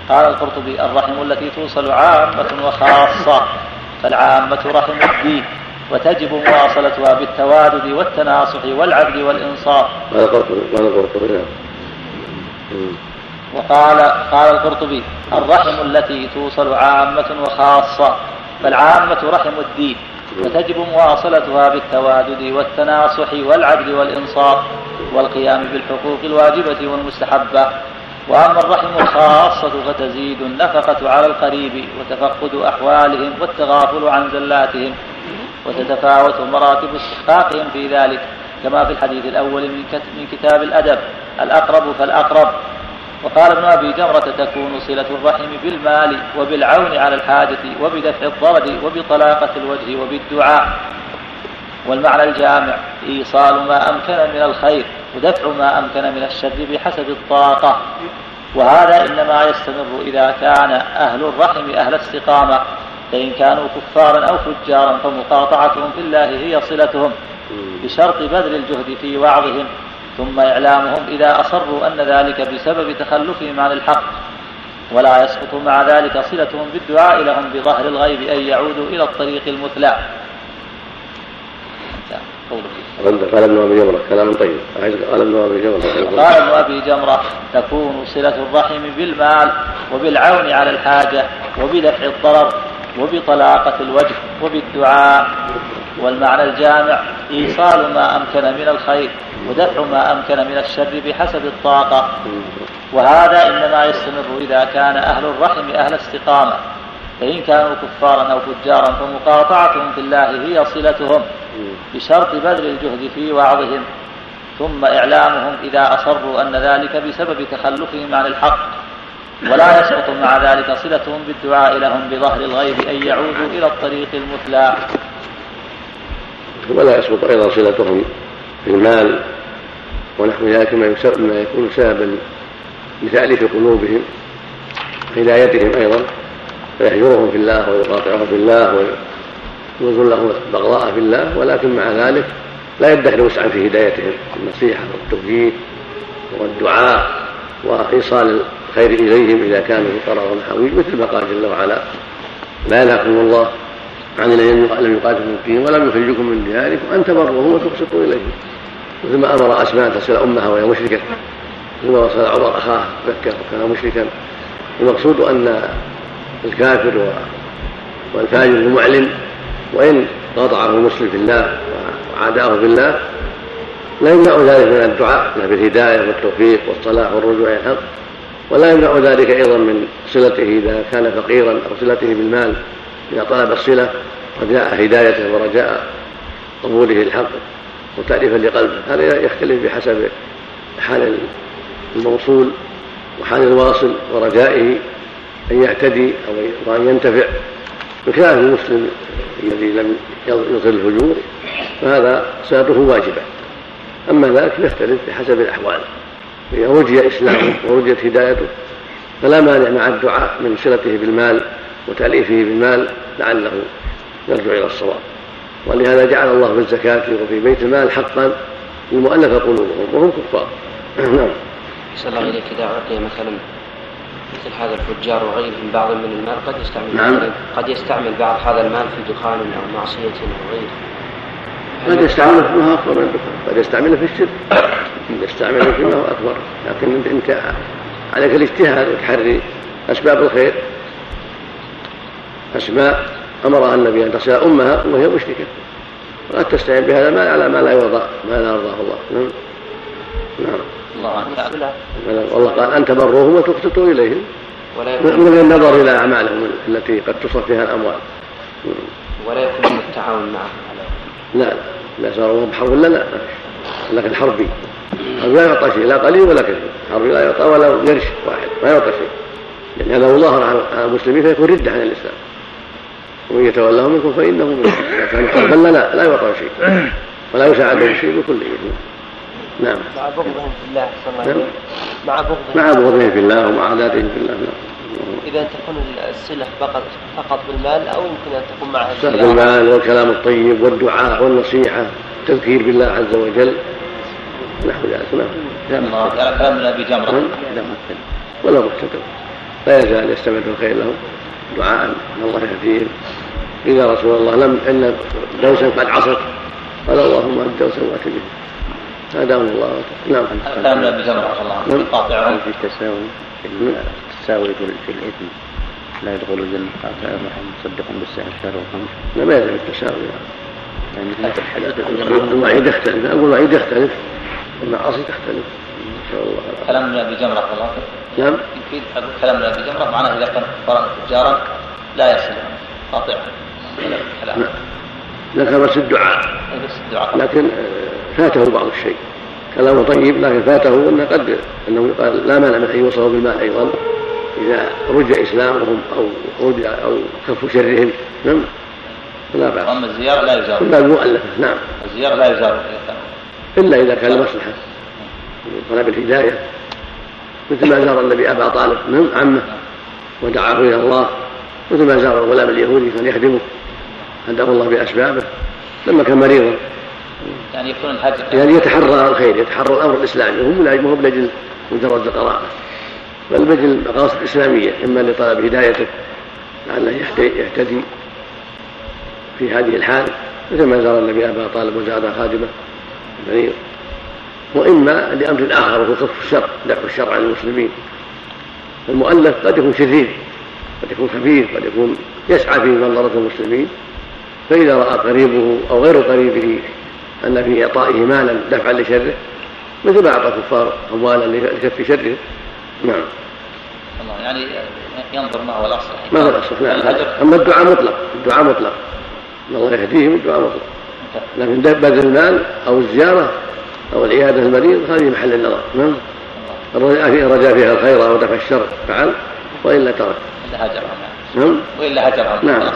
قال القرطبي الرحم التي توصل عامة وخاصة. فالعامة رحم الدين وتجب مواصلتها بالتوادد والتناصح والعدل والإنصاف. القرطبي وقال قال القرطبي الرحم التي توصل عامة وخاصة فالعامة رحم الدين وتجب مواصلتها بالتوادد والتناصح والعدل والإنصاف والقيام بالحقوق الواجبة والمستحبة. وأما الرحم الخاصة فتزيد النفقة على القريب وتفقد أحوالهم والتغافل عن زلاتهم وتتفاوت مراتب استحقاقهم في ذلك كما في الحديث الأول من كتاب الأدب الأقرب فالأقرب. وقال ابن أبي جمرة تكون صلة الرحم بالمال وبالعون على الحاجة وبدفع الضرر وبطلاقة الوجه وبالدعاء. والمعنى الجامع إيصال ما أمكن من الخير. ودفع ما أمكن من الشر بحسب الطاقة. وهذا إنما يستمر إذا كان أهل الرحم أهل استقامة فإن كانوا كفارا أو فجارا فمقاطعتهم في الله هي صلتهم بشرط بذل الجهد في وعظهم. ثم إعلامهم إذا أصروا أن ذلك بسبب تخلفهم عن الحق. ولا يسقط مع ذلك صلتهم بالدعاء لهم بظهر الغيب أن يعودوا إلى الطريق المثلى. قال ابن أبي جمرة كلام طيب. قال ابن أبي جمرة. قال ابن أبي جمرة تكون صلة الرحم بالمال وبالعون على الحاجة وبدفع الضرر وبطلاقة الوجه وبالدعاء. والمعنى الجامع إيصال ما أمكن من الخير ودفع ما أمكن من الشر بحسب الطاقة. وهذا إنما يستمر إذا كان أهل الرحم أهل استقامة. فإن كانوا كفارا أو فجارا فمقاطعتهم في الله هي صلتهم بشرط بذل الجهد في وعظهم ثم إعلامهم إذا أصروا أن ذلك بسبب تخلفهم عن الحق ولا يسقط مع ذلك صلتهم بالدعاء لهم بظهر الغيب أن يعودوا إلى الطريق المثلى. ولا يسقط أيضا صلتهم بالمال ونحو ذلك ما يكون سببا لتأليف قلوبهم هدايتهم أيضا. فيهجرهم في الله ويقاطعهم في الله ويظن لهم بغضاء في الله ولكن مع ذلك لا يدخر وسعا في هدايتهم النصيحة والتوجيه والدعاء وإيصال الخير إليهم إذا كانوا في قرار حويج مثل ما قال جل وعلا لا ينهاكم الله عن الذين لم يقاتلوا الدين ولم يخرجكم من دياركم أن تبروهم وتقسطوا إليهم. مثل ما أمر أسماء أن تسأل أمها وهي مشركة ثم وصل عمر أخاه مكة وكان مشركا. المقصود أن الكافر والفاجر المعلن وإن قاطعه المسلم في الله وعاداه في الله لا يمنع ذلك من الدعاء له بالهداية والتوفيق والصلاح والرجوع إلى الحق ولا يمنع ذلك أيضا من صلته إذا كان فقيرا أو صلته بالمال إذا طلب الصلة رجاء هدايته ورجاء قبوله الحق وتأليفا لقلبه. هذا يختلف بحسب حال الموصول وحال الواصل ورجائه أن يعتدي أو أن ينتفع بخلاف المسلم الذي لم يصل الفجور فهذا صلاته واجبة. أما ذلك يختلف بحسب الأحوال. إذا رجي إسلامه ورجيت هدايته فلا مانع مع الدعاء من صلته بالمال وتأليفه بالمال لعله يرجع إلى الصواب. ولهذا جعل الله في الزكاة وفي بيت المال حقا للمؤلف قلوبهم وهم كفار. [CLEARS THROAT] نعم. صلى الله إليك إذا أعطي مثلا مثل هذا الفجار وغيرهم بعض من المال قد يستعمل نعم. قد يستعمل بعض هذا المال في دخان أو معصية أو غيره. قد يستعمله فيما أكبر من الدخان قد يستعمله في الشرك. قد يستعمله فيما هو أكبر. لكن انت عليك الاجتهاد والتحري أسباب الخير. أسماء أمرها النبي أن تصل أمها وهي مشركة. وقد تستعين بهذا ما على ما لا يرضى ما لا يرضاه الله. نعم. نعم. الله والله قال أن تبروهم وتقسطوا إليهم من غير النظر إلى أعمالهم التي قد تصرف فيها الأموال. ولا يكون التعاون معهم. لا لا لا صاروا بحرب ولا لا. لكن حربي لا يعطى شيء لا قليل ولا كثير. حربي لا يعطى ولا قرش واحد ما يعطى شيء. يعني هذا الله على المسلمين فيكون ردة عن الإسلام. ومن يتولاه منكم فإنه منكم إذا كان حربا لا لا يعطى شيء. ولا يساعدهم شيء بكل نعم. مع بغضهم في الله صلى الله مع بغضهم مع بغضهم في الله ومع عاداتهم في الله. نعم. إذا تكون الصلة فقط فقط بالمال أو يمكن أن تكون معها الصلة بالمال والكلام الطيب والدعاء والنصيحة التذكير بالله عز وجل. نحو ذلك. نعم. قال كلام من أبي جمرة نعم. ولا مقتدر لا يزال يستمر الخير لهم دعاء ان الله يهديهم. إذا رسول الله لم إن دوسا قد عصت قال اللهم أنت دوسا به هداهم الله. نعم. كلام من ابي جمره رضي الله عنه قاطعهم في التساوي التساوي في الإثم؟ لا يدخل الجنة. قاطع الرحم مصدق بالسحر شهر وخمس لا ما يلزم التساوي. يعني الوعيد يختلف. أقول الوعيد يختلف. المعاصي تختلف. نسال الله. كلام من أبي جمرة رضي الله. نعم. يفيد كلام من أبي جمرة معناه إذا كان قرن تجارا لا يصل. قاطع نعم. ذكر بس الدعاء. لكن آه، فاته بعض الشيء. كلامه طيب لكن فاته انه قد أنه قال لا مانع من أن يوصلوا بالمال أيضا إذا رجع إسلامهم أو رجع أو كفوا شرهم. نعم. لا بأس. اما الزيارة لا يزار الا المؤلفه نعم. الزيارة لا يزار إلا إذا كان لمصلحة. طلب الهداية. مثل ما زار النبي أبا طالب نعم عمه ودعاه إلى الله. مثل ما زار الغلام اليهودي كان يخدمه. هداه الله بأسبابه لما كان مريضا. يعني يكون الهجر يعني يتحرى الخير يتحرى الأمر الإسلامي. هو مو بلاجل مجرد القراءة بل بجل مقاصد اسلاميه إما لطلب هدايته لعله يهتدي في هذه الحال مثل ما زار النبي أبا طالب وزاد خادمه المريض. وإما لأمر آخر وهو كف الشر دفع الشر عن المسلمين. المؤلف قد يكون شرير قد يكون خبيث قد يكون يسعى في منظرة المسلمين. فإذا رأى قريبه أو غير قريبه أن في إعطائه مالا دفعا لشره مثل ما أعطى الكفار أموالا لكف شره. نعم. الله يعني ينظر ما هو الأصل. ما هو الأصل؟ نعم أما الدعاء مطلق الدعاء مطلق. ان الله يهديهم الدعاء مطلق. لكن بذل المال أو الزيارة أو العيادة المريض هذه محل النظر نعم. الرجاء فيها رجاء فيها الخير أو دفع الشر فعل. وإلا ترك. إلا هجرهم. نعم. وإلا هجرهم. نعم. نعم.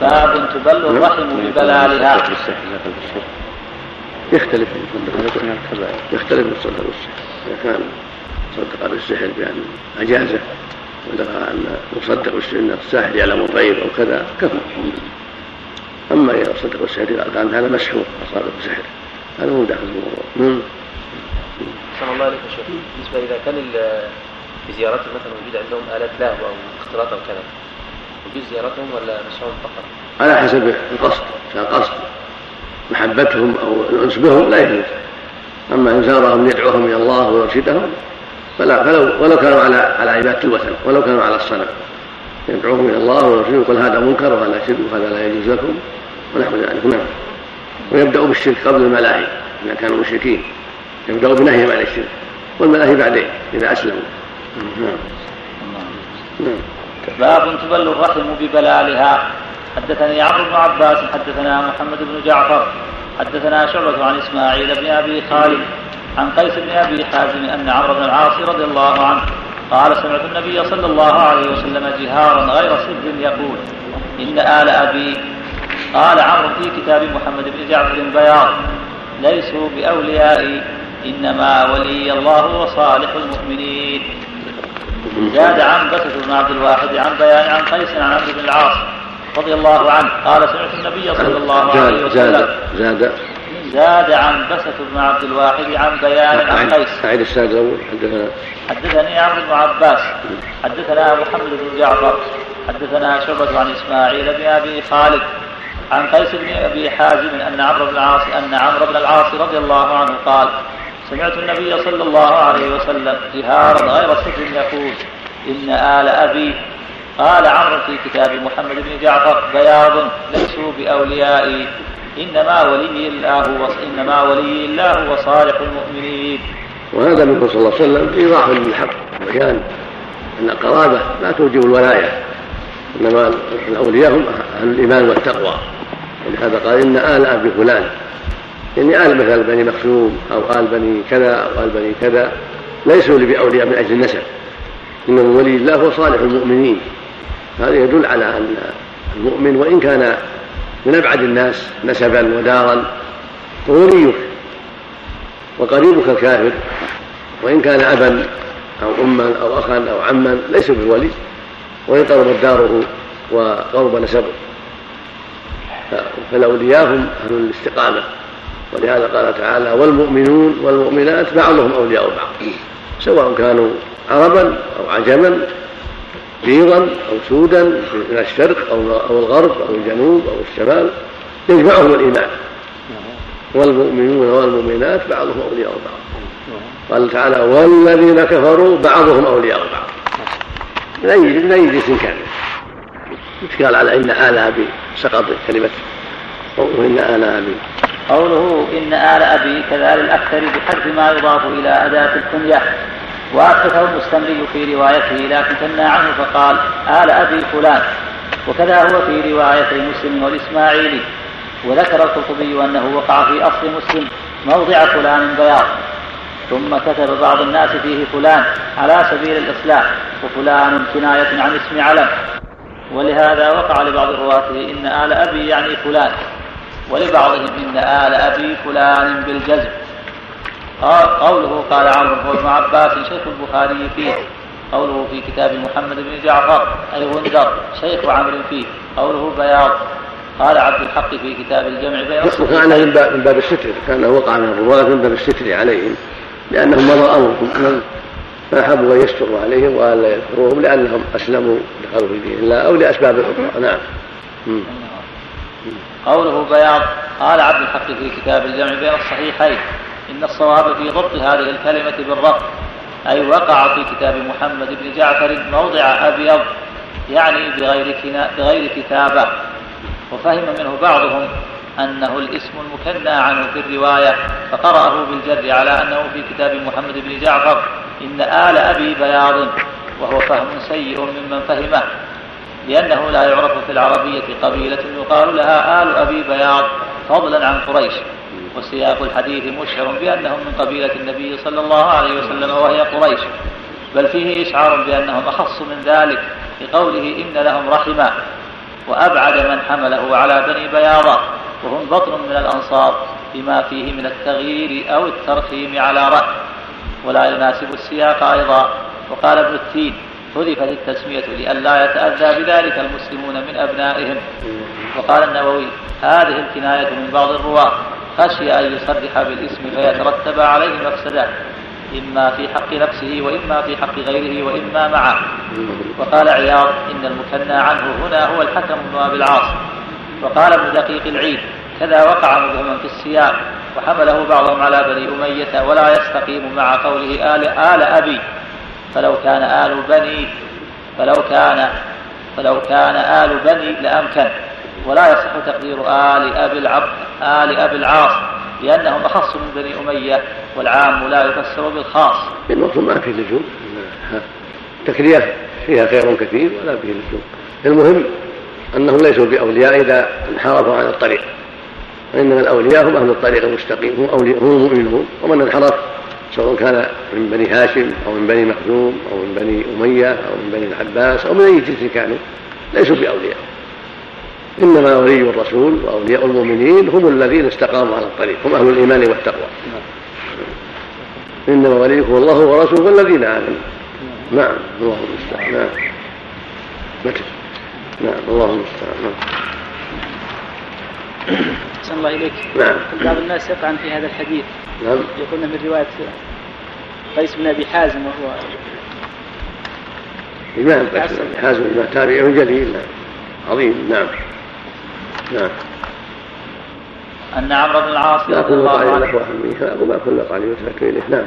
باب تبل الرحم ببلالها. يختلف يختلف من الصدق والسحر إذا كان صدق بالسحر بأن أجازه ودفع أن مصدق أن الساحر يعلم الغيب أو كذا كفى. أما إذا صدق بالسحر قال كان هذا مسحور أصابه بسحر هذا مو داخل في الموضوع صلى الله عليه وسلم. بالنسبة إذا كان في زيارتهم مثلا وجود عندهم آلات لهو أو اختلاط أو كذا. يجوز زيارتهم ولا مسحهم فقط؟ على حسب القصد كان قصد. محبتهم أو الأنس بهم لا يجوز. أما إن زارهم ليدعوهم إلى الله ويرشدهم فلا فلو ولو كانوا على على عبادة الوثن ولو كانوا على الصنم. يدعوهم إلى الله ويرشدهم يقول هذا منكر وهذا شرك وهذا لا يجوز لكم ونحو ذلك. نعم. ويبدأ بالشرك قبل الملاهي إذا كانوا مشركين. يبدأ بنهيهم عن الشرك والملاهي بعدين إذا أسلموا. نعم. نعم. باب تبل الرحم ببلالها. حدثني عمرو بن عباس حدثنا محمد بن جعفر حدثنا شعبة عن إسماعيل بن أبي خالد عن قيس بن أبي حازم أن عمرو بن العاص رضي الله عنه قال سمعت النبي صلى الله عليه وسلم جهارا غير سر يقول إن آل أبي. قال عمرو في كتاب محمد بن جعفر بياض ليسوا بأوليائي إنما ولي الله وصالح المؤمنين. زاد عن بسط بن عبد الواحد عن بيان عن قيس عن عبد بن العاص رضي الله عنه. قال سمعت النبي صلى الله عليه وسلم زاد زاد عن بسط بن عبد الواحد عن بيان عن قيس. أعيد السادة الأول حدثنا حدثني عمرو بن عباس حدثنا محمد بن جعفر حدثنا شعبة عن إسماعيل بن أبي خالد عن قيس بن أبي حازم أن عمرو بن العاص أن عمرو بن العاص رضي الله عنه قال سمعت النبي صلى الله عليه وسلم جهارا غير سر يقول إن آل أبي قال عمرو في كتاب محمد بن جعفر بياض ليسوا بأوليائي إنما ولي الله إنما ولي الله وصالح المؤمنين. وهذا من صلى الله عليه وسلم إيضاح للحق وبيان أن القرابة لا توجب الولاية إنما الأولياء هم أهل الإيمان والتقوى. ولهذا قال إن آل أبي فلان يعني آل مثل بني مخزوم أو آل بني كذا أو آل بني كذا ليسوا باولياء من أجل النسب. إنما ولي الله هو صالح المؤمنين. هذا يدل على أن المؤمن وإن كان من أبعد الناس نسبا ودارا فهو وليك وقريبك الكافر وإن كان أبا أو أما أو أخا أو عما ليس بولي وإن قربت داره وقرب نسبه. فالأولياء هم أهل الاستقامة. ولهذا قال تعالى والمؤمنون والمؤمنات بعضهم أولياء بعض. سواء كانوا عربا أو عجما بيضا أو سودا من الشرق أو الغرب أو الجنوب أو الشمال يجمعهم الإيمان. والمؤمنون والمؤمنات بعضهم أولياء بعض. قال تعالى والذين كفروا بعضهم أولياء بعض. من أي من أي جنس كان قال على إن آل أبي سقط كلمة وإن آل أبي. قوله إن آل أبي كذا للأكثر بحذف ما يضاف إلى أداة الكنية. وأثبته المستمري في روايته لكن ثنى عنه فقال آل أبي فلان. وكذا هو في روايتي مسلم والإسماعيلي. وذكر القرطبي أنه وقع في أصل مسلم موضع فلان بياض. ثم كتب بعض الناس فيه فلان على سبيل الإصلاح وفلان كناية عن اسم علم. ولهذا وقع لبعض رواته إن آل أبي يعني فلان. ولبعضهم إن آل أبي فلان بالجزم. قوله قال عمرو بن عباس شيخ البخاري فيه. قوله في كتاب محمد بن جعفر أي غندر شيخ عمرو فيه. قوله بياض. قال عبد الحق في كتاب الجمع بين وكان من باب الستر كان وقع من الرواة من باب الستر عليهم لأنهم مضى أمرهم فأحبوا أن يستروا عليهم وألا يذكروهم لأنهم أسلموا دخلوا في دين الله أو لأسباب أخرى. نعم. قوله بياض قال عبد الحق في كتاب الجمع بين الصحيحين إن الصواب في ضبط هذه الكلمة بالرفض أي وقع في كتاب محمد بن جعفر موضع أبيض يعني بغير بغير كتابة. وفهم منه بعضهم أنه الاسم المكنى عنه في الرواية فقرأه بالجر على أنه في كتاب محمد بن جعفر إن آل أبي بياض وهو فهم سيء ممن فهمه. لأنه لا يعرف في العربية قبيلة يقال لها آل أبي بياض فضلا عن قريش. وسياق الحديث مشعر بأنهم من قبيلة النبي صلى الله عليه وسلم وهي قريش. بل فيه إشعار بأنهم أخص من ذلك بقوله إن لهم رحما وأبعد من حمله على بني بياضة وهم بطن من الأنصار بما فيه من التغيير أو الترخيم على رأي ولا يناسب السياق أيضا. وقال ابن التين حذفت التسمية لئلا يتأذى بذلك المسلمون من أبنائهم. وقال النووي هذه الكناية من بعض الرواة خشي أن يصرح بالاسم فيترتب عليه مفسدة إما في حق نفسه وإما في حق غيره وإما معه. وقال عياض إن المكنى عنه هنا هو الحكم بن أبي العاص. وقال ابن دقيق العيد كذا وقع مبهما في السياق وحمله بعضهم على بني أمية ولا يستقيم مع قوله آل, آل أبي. فلو كان آل بني فلو كان فلو كان آل بني لأمكن. ولا يصح تقدير آل أبي العبد آل أبي العاص لأنهم أخص من بني أمية والعام لا يفسر بالخاص. المقصود ما فيه لزوم تكرية فيها خير كثير ولا فيه لزوم المهم أنهم ليسوا بأولياء إذا انحرفوا عن الطريق. وإنما الأولياء هم أهل الطريق المستقيم هم أولياء هم المؤمنون ومن انحرف سواء كان من بني هاشم أو من بني مخزوم أو من بني أمية أو من بني العباس أو من أي جنس كانوا ليسوا بأولياء. إنما ولي الرسول وأولياء المؤمنين هم الذين استقاموا على الطريق هم أهل الإيمان والتقوى. إنما وليكم الله ورسوله والذين آمنوا. نعم الله المستعان. نعم. متى نعم الله المستعان. نعم. أحسن الله إليك. نعم. بعض الناس يطعن في هذا الحديث. نعم. يقولون من رواية قيس بن أبي حازم وهو إمام قيس بن أبي حازم إمام تابعي جليل. نعم عظيم. نعم. نعم. أن عمرو بن العاص لا رضي كل الله عنه وما كل طعام يترك إليه. نعم.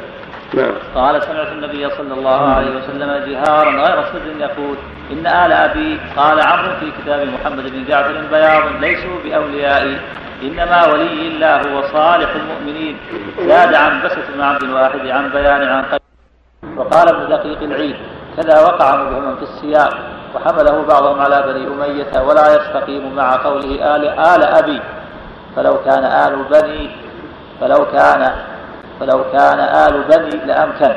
نعم. قال سمعت النبي صلى الله عليه وسلم جهارا غير سر يقول إن آل أبي قال عمرو في كتاب محمد بن جعفر بياض ليسوا بأوليائي. إنما ولي الله وصالح المؤمنين. زاد عن بسة بن عبد الواحد عن بيان عن قيد وقال ابن دقيق العيد كذا وقع مبهما في السياق وحمله بعضهم على بني أمية ولا يستقيم مع قوله آل, آل أبي. فلو كان آل بني فلو كان فلو كان آل بني لأمكن.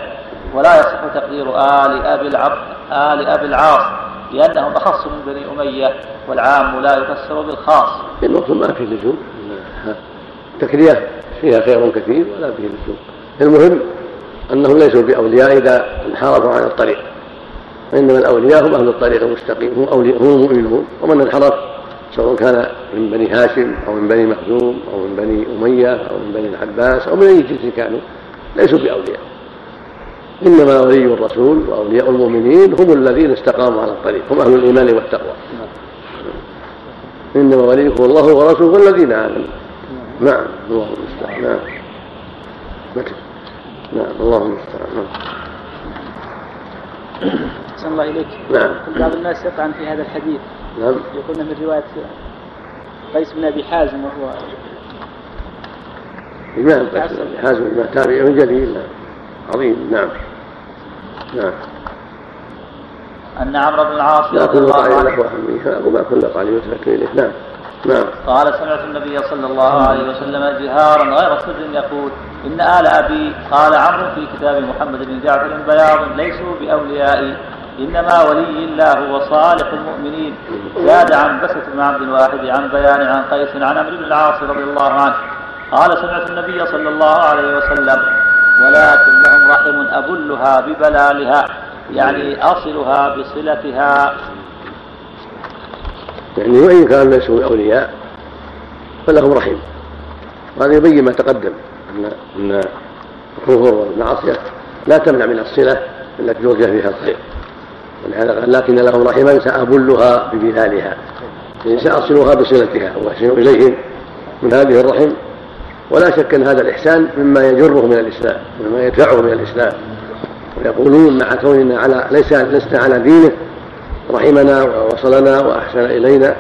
ولا يصح تقدير آل أبي العبد آل أبي العاص. لأنهم أخص من بني أمية والعام لا يفسر بالخاص. المقصود ما في لزوم تكريه فيها خير كثير ولا فيه لزوم المهم أنهم ليسوا بأولياء إذا انحرفوا عن الطريق. وإنما الأولياء هم أهل الطريق المستقيم هم أولياء هم المؤمنون. ومن انحرف سواء كان من بني هاشم أو من بني مخزوم أو من بني أمية أو من بني العباس أو من أي جنس كانوا ليسوا بأولياء. إنما ولي الرسول وأولياء المؤمنين هم الذين استقاموا على الطريق هم أهل الإيمان والتقوى. إنما وليكم الله ورسوله والذين آمنوا. نعم الله المستعان نعم. نعم الله المستعان نعم. أحسن الله إليك. نعم. بعض الناس يطعن في هذا الحديث. نعم. يقولون من رواية قيس بن أبي حازم وهو إمام بس حازم إمام تابعي جليل نعم عظيم نعم. نعم. أن عمرو بن العاص لا رضي الله عنه له كل طعام يترك إليه. نعم. نعم. قال سمعت النبي صلى الله عليه وسلم جهارا غير سر يقول إن آل أبي قال عمرو في كتاب محمد بن جعفر بياض ليسوا بأوليائي إنما ولي الله وصالح المؤمنين. زاد عن بسة بن عبد الواحد عن بيان عن قيس عن عمرو بن العاص رضي الله عنه. قال سمعت النبي صلى الله عليه وسلم ولكن لهم رحم أبلها ببلالها يعني أصلها بصلتها. يعني وإن كانوا ليسوا أولياء فلهم رحم. وهذا يبين ما تقدم أن أن الكفر والمعصية لا تمنع من الصلة التي توجه فيها الخير. ولهذا قال لكن لهم رحما سأبلها ببلالها يعني سأصلها بصلتها. وأحسن إليهم من هذه الرحم ولا شك أن هذا الإحسان مما يجره من الإسلام ومما يدفعه من الإسلام. ويقولون مع كوننا على ليس لسنا على دينه رحمنا ووصلنا وأحسن إلينا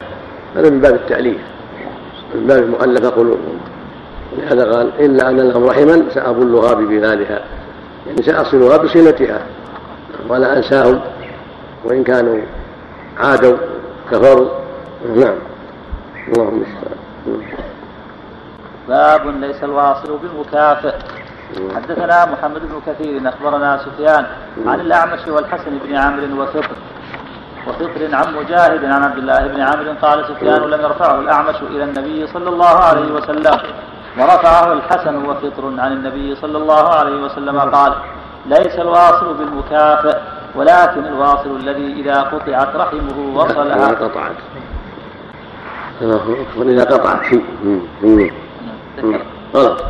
هذا من باب التأليف من باب المؤلف قلوبهم. ولهذا قال إلا أن لهم رحما سأبلها ببلادها يعني سأصلها بصلتها ولا أنساهم وإن كانوا عادوا كفروا. نعم. اللهم المستعان باب ليس الواصل بالمكافئ. حدثنا محمد بن كثير أخبرنا سفيان عن الأعمش والحسن بن عمرو وفطر وفطر عن مجاهد عن عبد الله بن عمرو قال سفيان لم يرفعه الأعمش إلى النبي صلى الله عليه وسلم. ورفعه الحسن وفطر عن النبي صلى الله عليه وسلم قال ليس الواصل بالمكافئ ولكن الواصل الذي إذا قطعت رحمه وصلها. قطعت. الله أكبر إذا قطعت غلط.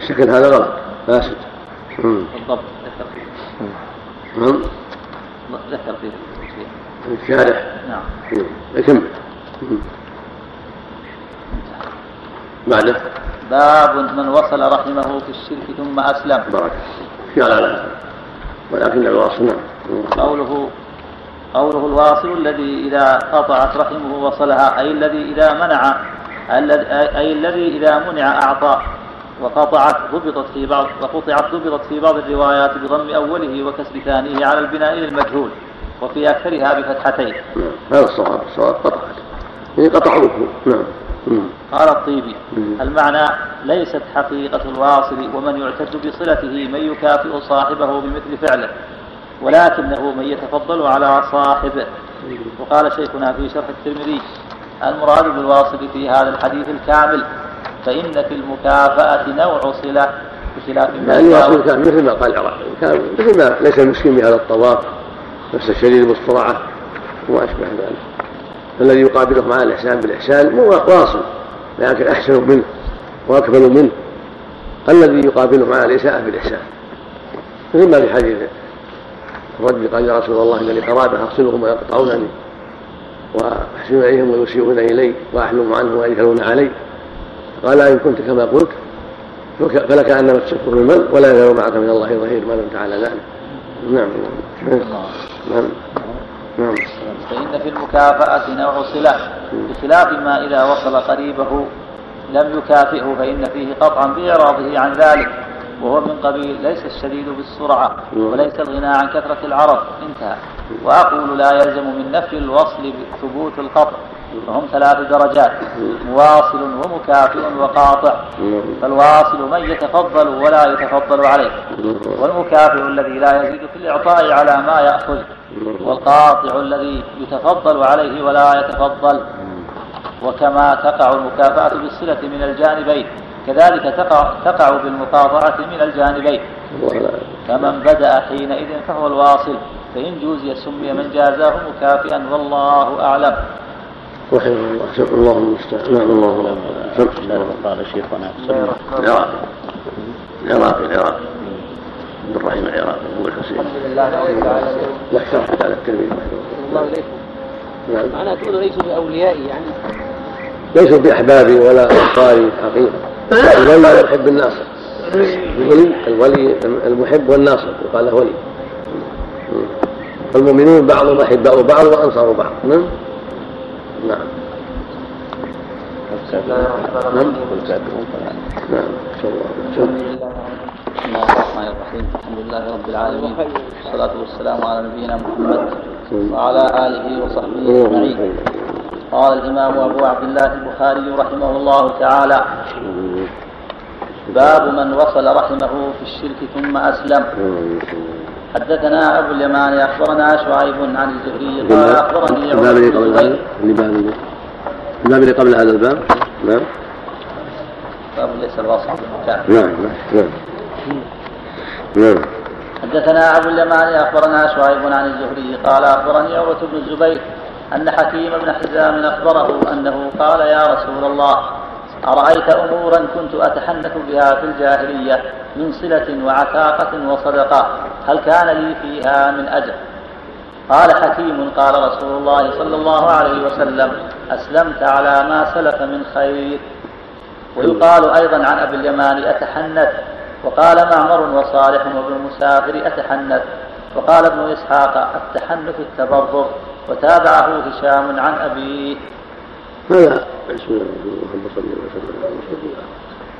الشكل هذا غلط. فاسد. بالضبط ذكر فيه. نعم ذكر فيه. الشارح. نعم. يكمل بعده. باب من وصل رحمه في الشرك ثم أسلم. بارك. هذا ولكن الواصل. نعم قوله قوله الواصل الذي إذا قطعت رحمه وصلها أي الذي إذا منع أي الذي إذا منع أعطى وقطعت ضبطت في بعض وقطعت ضبطت في بعض الروايات بضم أوله وكسر ثانية على البناء للمجهول وفي أكثرها بفتحتين. نعم هذا الصواب الصواب قطعت. يعني قطعوه نعم. مم. قال الطيبي. المعنى ليست حقيقة الواصل ومن يعتد بصلته من يكافئ صاحبه بمثل فعله ولكنه من يتفضل على صاحبه. وقال شيخنا في شرح الترمذي المراد بالواصل في هذا الحديث الكامل فإن في المكافأة نوع صلة بخلاف ما يعني يصل كان مثل ما قال العراقي كان مثل ما ليس المسكين بهذا الطواف نفس الشديد بالصرعة وما أشبه ذلك. الذي يقابله مع الإحسان بالإحسان مو واصل لكن أحسن منه وأكمل منه. الذي يقابله مع الإساءة بالإحسان. مثل ما في حديث الرجل قال يا رسول الله إن لي قرابة أغسلهم ويقطعونني. وأحسن إليهم ويسيئون إلي وأحلم عنهم ويجهلون علي قال إن كنت كما قلت فلك أنما تشكر بمن ولا يزال معك من الله ظهير ما لم تعالى ذلك. نعم. نعم. نعم. فإن في المكافأة نوع صلة بخلاف ما إذا وصل قريبه لم يكافئه فإن فيه قطعا بإعراضه عن ذلك. وهو من قبيل ليس الشديد بالسرعة وليس الغنى عن كثرة العرض. انتهى. وأقول لا يلزم من نفي الوصل ثبوت القطع. فهم ثلاث درجات. مواصل ومكافئ وقاطع. فالواصل من يتفضل ولا يتفضل عليه. والمكافئ الذي لا يزيد في الإعطاء على ما يأخذ. والقاطع الذي يتفضل عليه ولا يتفضل. وكما تقع المكافأة بالصلة من الجانبين. كذلك تقع, تقع بالمقاطعة من الجانبين فمن بدأ حينئذ فهو الواصل فإن جوزي سمي من جازاه مكافئا والله أعلم رحمه الله الله المستعان نعم الله اعلم قال شيخنا العراقي العراقي العراقي عبد الرحيم العراقي ابو الحسين الحمد لله رب العالمين لا على التلميذ الله اليكم نعم معناه تقول ليسوا باوليائي يعني ليسوا باحبابي ولا انصاري حقيقه الولي يحب الناصر الولي الولي المحب والناصر يقال له ولي. فالمؤمنون بعضهم أحباء بعض وأنصار بعض. نعم؟ نعم. نعم. نعم. بسم الله الرحمن الرحيم الحمد لله رب العالمين. والصلاة والسلام على نبينا محمد وعلى آله وصحبه أجمعين. قال الإمام أبو عبد الله البخاري رحمه الله تعالى باب من وصل رحمه في الشرك ثم أسلم. حدثنا أبو اليمان أخبرنا شعيب عن الزهري قال أخبرني الباب اللي قبل هذا؟ الباب اللي قبل هذا الباب؟ نعم. باب ليس الوصف نعم نعم نعم. نعم. حدثنا أبو اليمان أخبرنا شعيب عن الزهري قال أخبرني عروة بن الزبير أن حكيم بن حزام أخبره أنه قال يا رسول الله أرأيت أمورا كنت أتحنث بها في الجاهلية من صلة وعتاقة وصدقة هل كان لي فيها من أجر؟ قال حكيم قال رسول الله صلى الله عليه وسلم أسلمت على ما سلف من خير. ويقال أيضا عن أبي اليمان أتحنث. وقال معمر وصالح وابن المسافر أتحنث. وقال ابن إسحاق التحنث التبرر. وتابعه هشام عن أبيه هذا بسم الله صل وسلم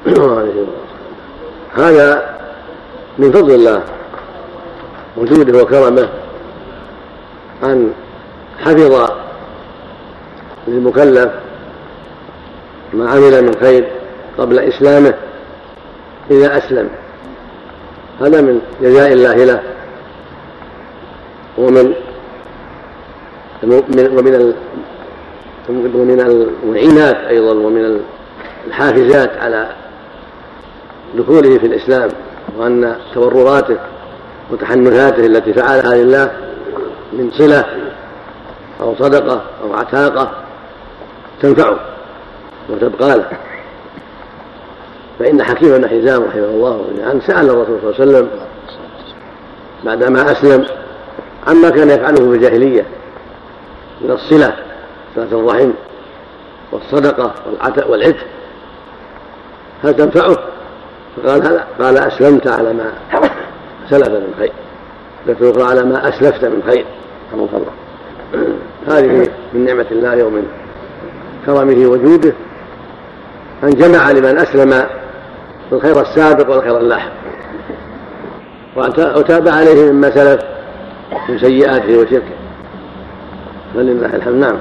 على وسلم. هذا من فضل الله وجوده وكرمه أن حفظ للمكلف ما عمل من خير قبل إسلامه إذا أسلم. هذا من جزاء الله له ومن ومن ومن المعينات أيضا ومن الحافزات على دخوله في الإسلام وأن تبرراته وتحنثاته التي فعلها لله من صلة أو صدقة أو عتاقة تنفعه وتبقى له. فإن حكيم بن حزام رحمه الله عنه سأل الرسول صلى الله عليه وسلم بعدما أسلم عما كان يفعله في الجاهلية. من الصلة صلة الرحم والصدقة والعتق. هل تنفعه؟ فقال قال أسلمت على ما سلف من خير. لكن أخرى على ما أسلفت من خير. الله. هذه من نعمة الله ومن كرمه وجوده أن جمع لمن أسلم الخير السابق والخير اللاحق وتاب عليه مما سلف من سيئاته وشركه. فلله الحمد. نعم.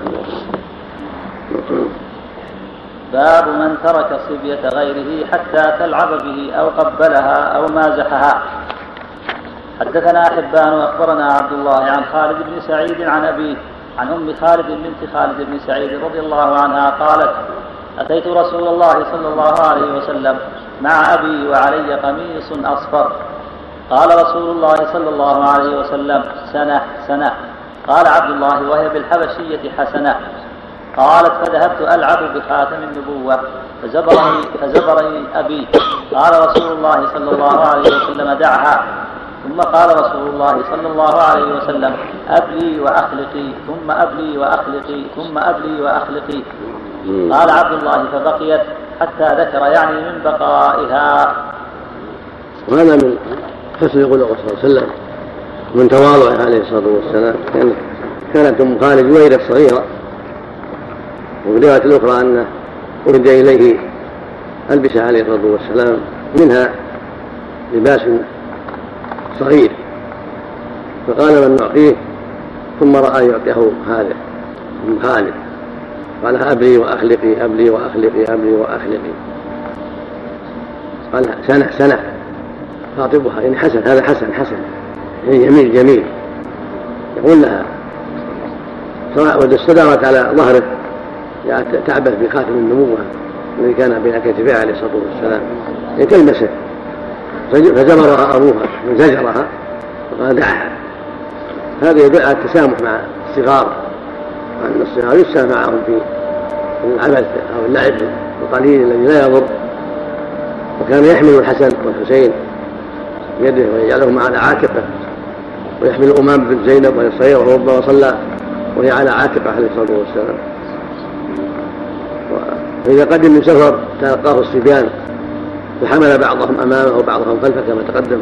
باب من ترك صبية غيره حتى تلعب به أو قبلها أو مازحها حدثنا حبان وأخبرنا عبد الله عن خالد بن سعيد عن أبيه عن أم خالد بنت خالد بن سعيد رضي الله عنها قالت أتيت رسول الله صلى الله عليه وسلم مع أبي وعلي قميص أصفر. قال رسول الله صلى الله عليه وسلم سنة سنة. قال عبد الله وهي بالحبشية حسنة. قالت فذهبت ألعب بخاتم النبوة فزبرني فزبرني أبي. قال رسول الله صلى الله عليه وسلم دعها. ثم قال رسول الله صلى الله عليه وسلم أبلي وأخلقي ثم أبلي وأخلقي ثم أبلي وأخلقي. قال عبد الله فبقيت حتى ذكر يعني من بقائها. وهذا من حسن خلقه صلى الله عليه وسلم. من تواضعه عليه الصلاة والسلام. كانت أم خالد جويرة صغيرة. وفي الروايه الأخرى انه أهدي إليه البسه عليه الصلاة والسلام. منها لباس صغير. فقال من نعطيه ثم رأى يعطيه هذا أم خالد. قال أبلي وأخلقي أبلي وأخلقي أبلي وأخلقي. قال سنة سنة. خاطبها. يعني حسن هذا حسن حسن. جميل جميل. يقول لها واستدارت على ظهره يعني تعبث بخاتم النبوة الذي كان بين كتفيه عليه الصلاة والسلام. يعني تلمسه. فزمرها أبوها وزجرها وقال دعها هذا يدل على التسامح مع الصغار. وأن الصغار يسامح معهم في العبث أو اللعب القليل الذي لا يضر. وكان يحمل الحسن والحسين بيده ويجعلهما على عاتقه. ويحمل الأمام بن زينب وهي صغيرة وربما صلى وهي على عاتقة عليه الصلاة والسلام. فإذا قدم من سفر تلقاه الصبيان فحمل بعضهم أمامه وبعضهم خلفه كما تقدم.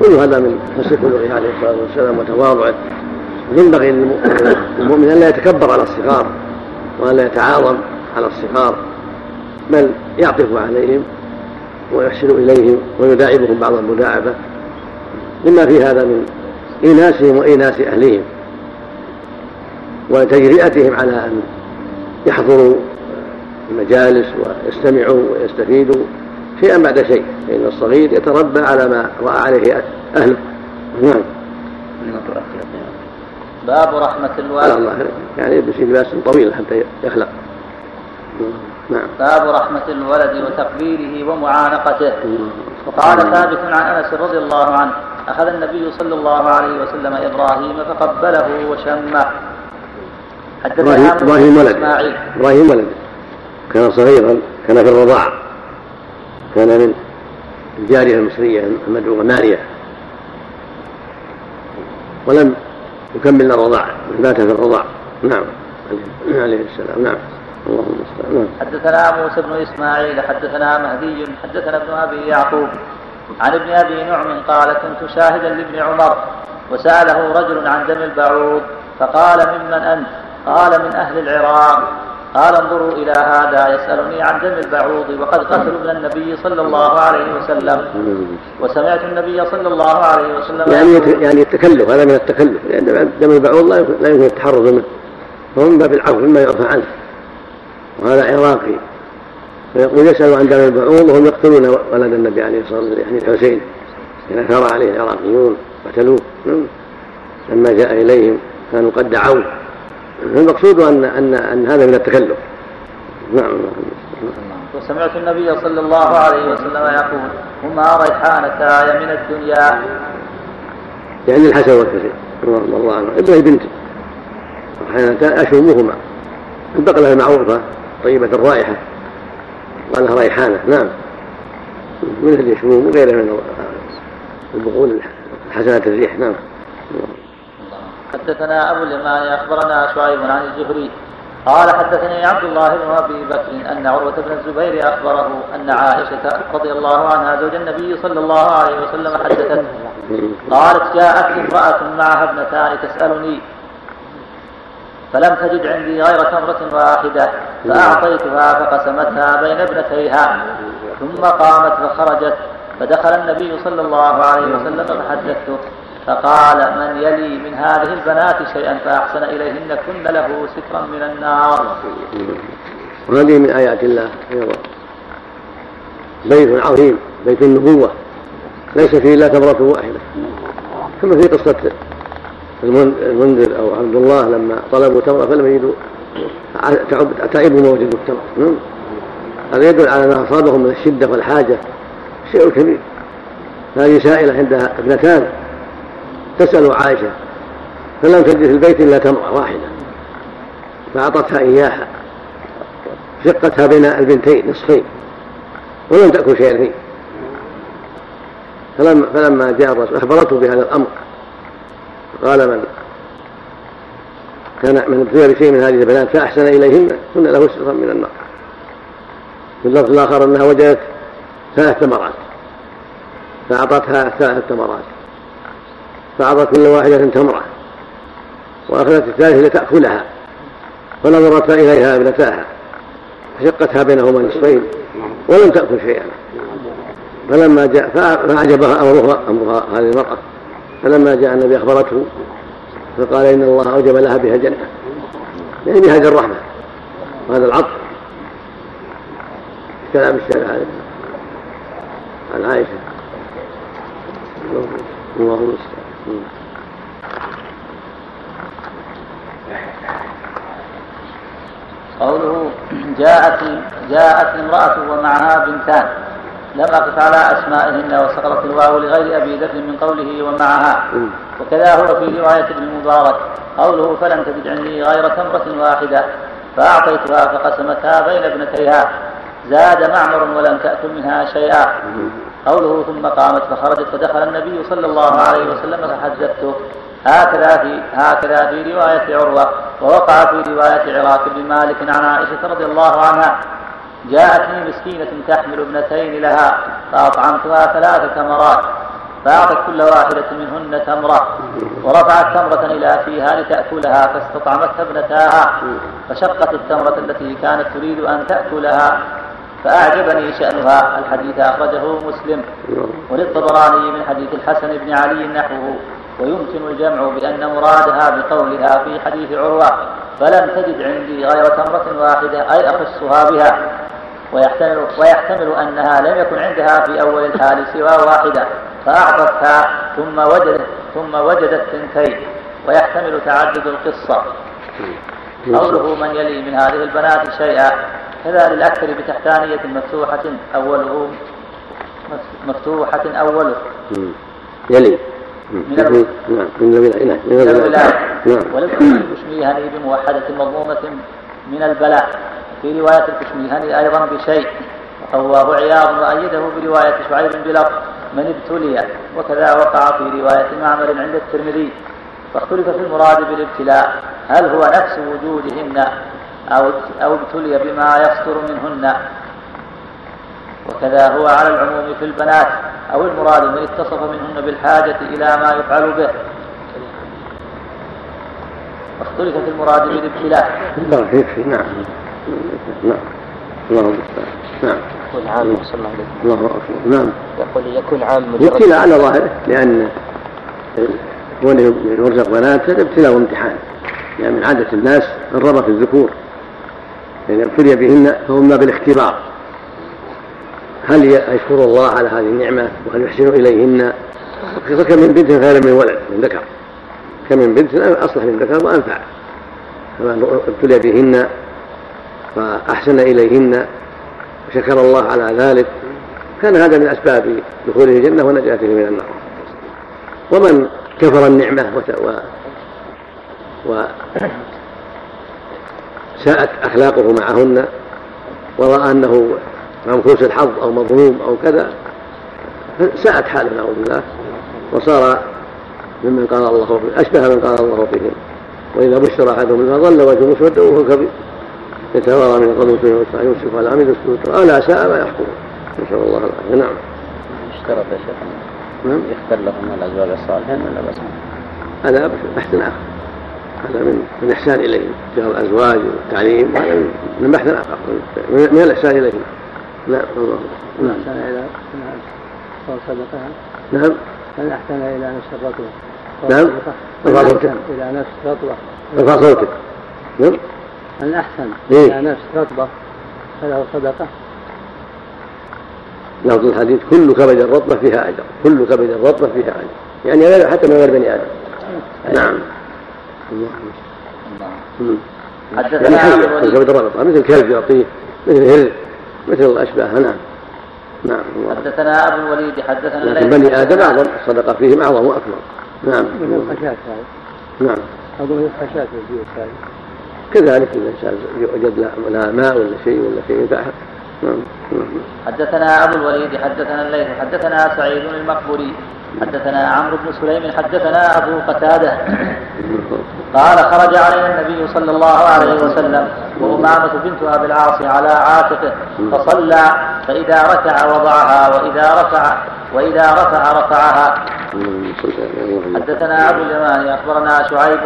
كل هذا من حسن خلقه عليه الصلاة والسلام وتواضعه. ينبغي للمؤمن أن لا يتكبر على الصغار وأن لا يتعاظم على الصغار بل يعطف عليهم ويحسن إليهم ويداعبهم بعض المداعبة مما في هذا من إيناسهم وإيناس أهلهم وتجرئتهم على أن يحضروا المجالس ويستمعوا ويستفيدوا شيئا بعد شيء. فإن الصغير يتربى على ما رأى عليه أهله. نعم. باب رحمة الوالد. يعني يلبس لباس طويل حتى يخلق. نعم. باب رحمة الولد وتقبيله ومعانقته. وقال ثابت عن أنس رضي الله عنه أخذ النبي صلى الله عليه وسلم إبراهيم فقبله وشمه. إبراهيم ولد. إبراهيم ولد. كان صغيرا كان في الرضاعة. كان من الجارية المصرية المدعوة ماريا. ولم يكمل الرضاعة مات في الرضاعة. نعم. عليه السلام. نعم. اللهم نعم. حدثنا موسى بن إسماعيل حدثنا مهدي حدثنا ابن أبي يعقوب. عن ابن أبي نعم قال كنت شاهدا لابن عمر وسأله رجل عن دم البعوض فقال ممن أنت؟ قال من أهل العراق. قال انظروا إلى هذا يسألني عن دم البعوض وقد قتلوا ابن النبي صلى الله عليه وسلم. وسمعت النبي صلى الله عليه وسلم يعني يعني التكلف هذا من التكلف لأن دم البعوض لا يمكن التحرز منه فهو من باب العفو مما يعفى عنه. وهذا عراقي. فيقول يسأل عن دم البعوض وهم يقتلون ولد النبي عليه الصلاة والسلام يعني الحسين. إذا ثار عليه العراقيون قتلوه. لما جاء إليهم كانوا قد دعوه. المقصود ان ان أن هذا من التكلف. نعم. وسمعت النبي صلى الله عليه وسلم يقول هما ريحانتاي من الدنيا. يعني الحسن والحسين رضي الله عنه ابن بنت ريحانتان أشومهما. البقلة المعروفة طيبة الرائحة. قالها ريحانه نعم. مثل الشموم وغيرها من البقول الحسنات الريح. نعم. حدثنا أبو اليمان أخبرنا شعيب عن الزهري. قال حدثني عبد الله بن أبي بكر أن عروة بن الزبير أخبره أن عائشة رضي الله عنها زوج النبي صلى الله عليه وسلم حدثته. قالت جاءت امرأة معها ابنتان تسألني فلم تجد عندي غير تمرة واحدة فأعطيتها فقسمتها بين ابنتيها. ثم قامت فخرجت فدخل النبي صلى الله عليه وسلم فحدثته فقال من يلي من هذه البنات شيئا فأحسن إليهن كن له سترا من النار. وهذه من آيات الله أيضا بيت عظيم بيت النبوة ليس فيه إلا تمرة واحدة. كما في قصة المنذر أو عبد الله لما طلبوا تمرة فلم يجدوا تعبوا ما وجدوا التمرة. نعم. هذا يدل على ما أصابهم من الشدة والحاجة. شيء كبير. هذه سائلة عندها ابنتان. تسأل عائشة فلم تجد في البيت إلا تمرة واحدة فأعطتها إياها. شقتها بين البنتين نصفين ولم تأكل شيئا. فيه فلما, فلما جاء الرسول أخبرته بهذا الأمر. قال من كان من ابتلي بشيء من هذه البنات فأحسن إليهن كن له سترا من النار. في اللفظ الآخر أنها وجدت ثلاث تمرات فأعطتها ثلاث تمرات فأعطت كل واحدة تمرة. وأخذت الثالثة لتأكلها. فنظرت إليها ابنتاها. فشقتها بينهما نصفين. ولم تأكل شيئا. فلما جاء فأعجبها أمرها أمرها هذه المرأة. فلما جاء النبي أخبرته فقال إن الله أوجب لها بها الجنة. يعني بهذه الرحمة وهذا العطف. كلام الشارع عن عائشة. الله المستعان. قوله جاءت جاءت امرأة ومعها بنتان. لم أقف على أسمائهن وسقطت الواو لغير أبي ذر من قوله ومعها. وكذا هو في رواية ابن المبارك قوله فلم تجد عندي غير تمرة واحدة. فأعطيتها فقسمتها بين ابنتيها. زاد معمر ولم تأكل منها شيئا. قوله ثم قامت فخرجت فدخل النبي صلى الله عليه وسلم فحدثته هكذا في هكذا في رواية عروة. ووقع في رواية عراق بن مالك عن عائشة رضي الله عنها. جاءتني مسكينة تحمل ابنتين لها فأطعمتها ثلاث تمرات فأعطت كل واحدة منهن تمرة ورفعت تمرة إلى فيها لتأكلها فاستطعمتها ابنتاها فشقت التمرة التي كانت تريد أن تأكلها فأعجبني شأنها الحديث أخرجه مسلم وللطبراني من حديث الحسن بن علي نحوه ويمكن الجمع بأن مرادها بقولها في حديث عروة فلم تجد عندي غير تمرة واحدة أي أخصها بها. ويحتمل, ويحتمل أنها لم يكن عندها في أول الحال سوى واحدة فأعطتها ثم وجدت ثم وجدت ثنتين ويحتمل تعدد القصة. قوله من يلي من هذه البنات شيئا كذا للأكثر بتحتانية مفتوحة أوله مفتوحة أوله. يلي. من الولاية نعم من من الولاية نعم. الكشميهني بموحدة مضمومة من البلاء. في رواية الكشميهني أيضا بشيء وقواه عياض وأيده برواية شعيب بلفظ من ابتلي وكذا وقع في رواية معمر عند الترمذي. فاختلف في المراد بالابتلاء هل هو نفس وجودهن أو أو ابتلي بما يصدر منهن؟ وكذا هو على العموم في البنات أو المراد من اتصف منهن بالحاجة إلى ما يفعل به. واختلف في المراد بالابتلاء. لا يكفي نعم. نعم. الله المستعان نعم. يكون عام صلى الله عليه الله أكبر. نعم. يقول يكون عام ابتلاء على ظاهره لأن كونه يرزق بنات هذا ابتلاء وامتحان. يعني من عادة الناس الرغبه في الذكور. يعني ابتلي بهن فهم بالاختبار. هل يشكر الله على هذه النعمة؟ وهل يحسن إليهن؟ فكم من بنت خير من ولد من ذكر. كم من بنت أصلح من ذكر وأنفع. فمن ابتلي بهن فأحسن إليهن وشكر الله على ذلك. كان هذا من أسباب دخوله الجنة ونجاته من النار. ومن كفر النعمة و, و... ساءت أخلاقه معهن ورأى أنه منفوس الحظ أو مظلوم أو كذا ساءت حاله نعوذ بالله. وصار ممن قال الله فيه أشبه من قال الله فيهم وإذا بشر أحدهم بما ظل وجهه مسودا وهو كبير. يتوارى من القوم فيه ويدفع يوسف على عمد السوء الا ساء ما يحكم نسأل الله العافية. نعم. اشترط يا شيخ. نعم. يختار لهم الأزواج الصالحين ولا بس هذا بحث آخر. هذا من من الاحسان إليهم. جار الأزواج والتعليم. وهذا من بحث آخر. من الإحسان إليهم. نعم. الله من أحسن إلى صدقها نعم. من أحسن إلى نفس الرطوة نعم. من ارفع صوتك. إلى نفس رطوة ارفع صوتك. نعم. من أحسن. إيه. نفس رطبة فله صدقة. لفظ الحديث كل كبد الرطبة فيها أجر. كل كبد الرطبة فيها أجر. يعني غير حتى من غير بني آدم. نعم. يعني حدثنا أبو الوليد كبد الرطبة مثل كلب يعطيه مثل هر مثل الأشباه. نعم. نعم. حدثنا أبو الوليد حدثنا لكن بني آدم أعظم الصدقة فيهم أعظم وأكبر. نعم. من الخشاش هذا. نعم. أظن من الخشاش في البيوت هذه كذلك إذا الإنسان يوجد لا ماء ولا شيء ولا شيء ينفعه نعم نعم حدثنا أبو الوليد حدثنا الليث حدثنا سعيد المقبري حدثنا عمرو بن سليم حدثنا أبو قتادة. قال خرج علينا النبي صلى الله عليه وسلم وأمامة بنت أبي العاص على عاتقه فصلى فإذا ركع وضعها وإذا رفع وإذا رفع رفعها. حدثنا أبو اليمان أخبرنا شعيب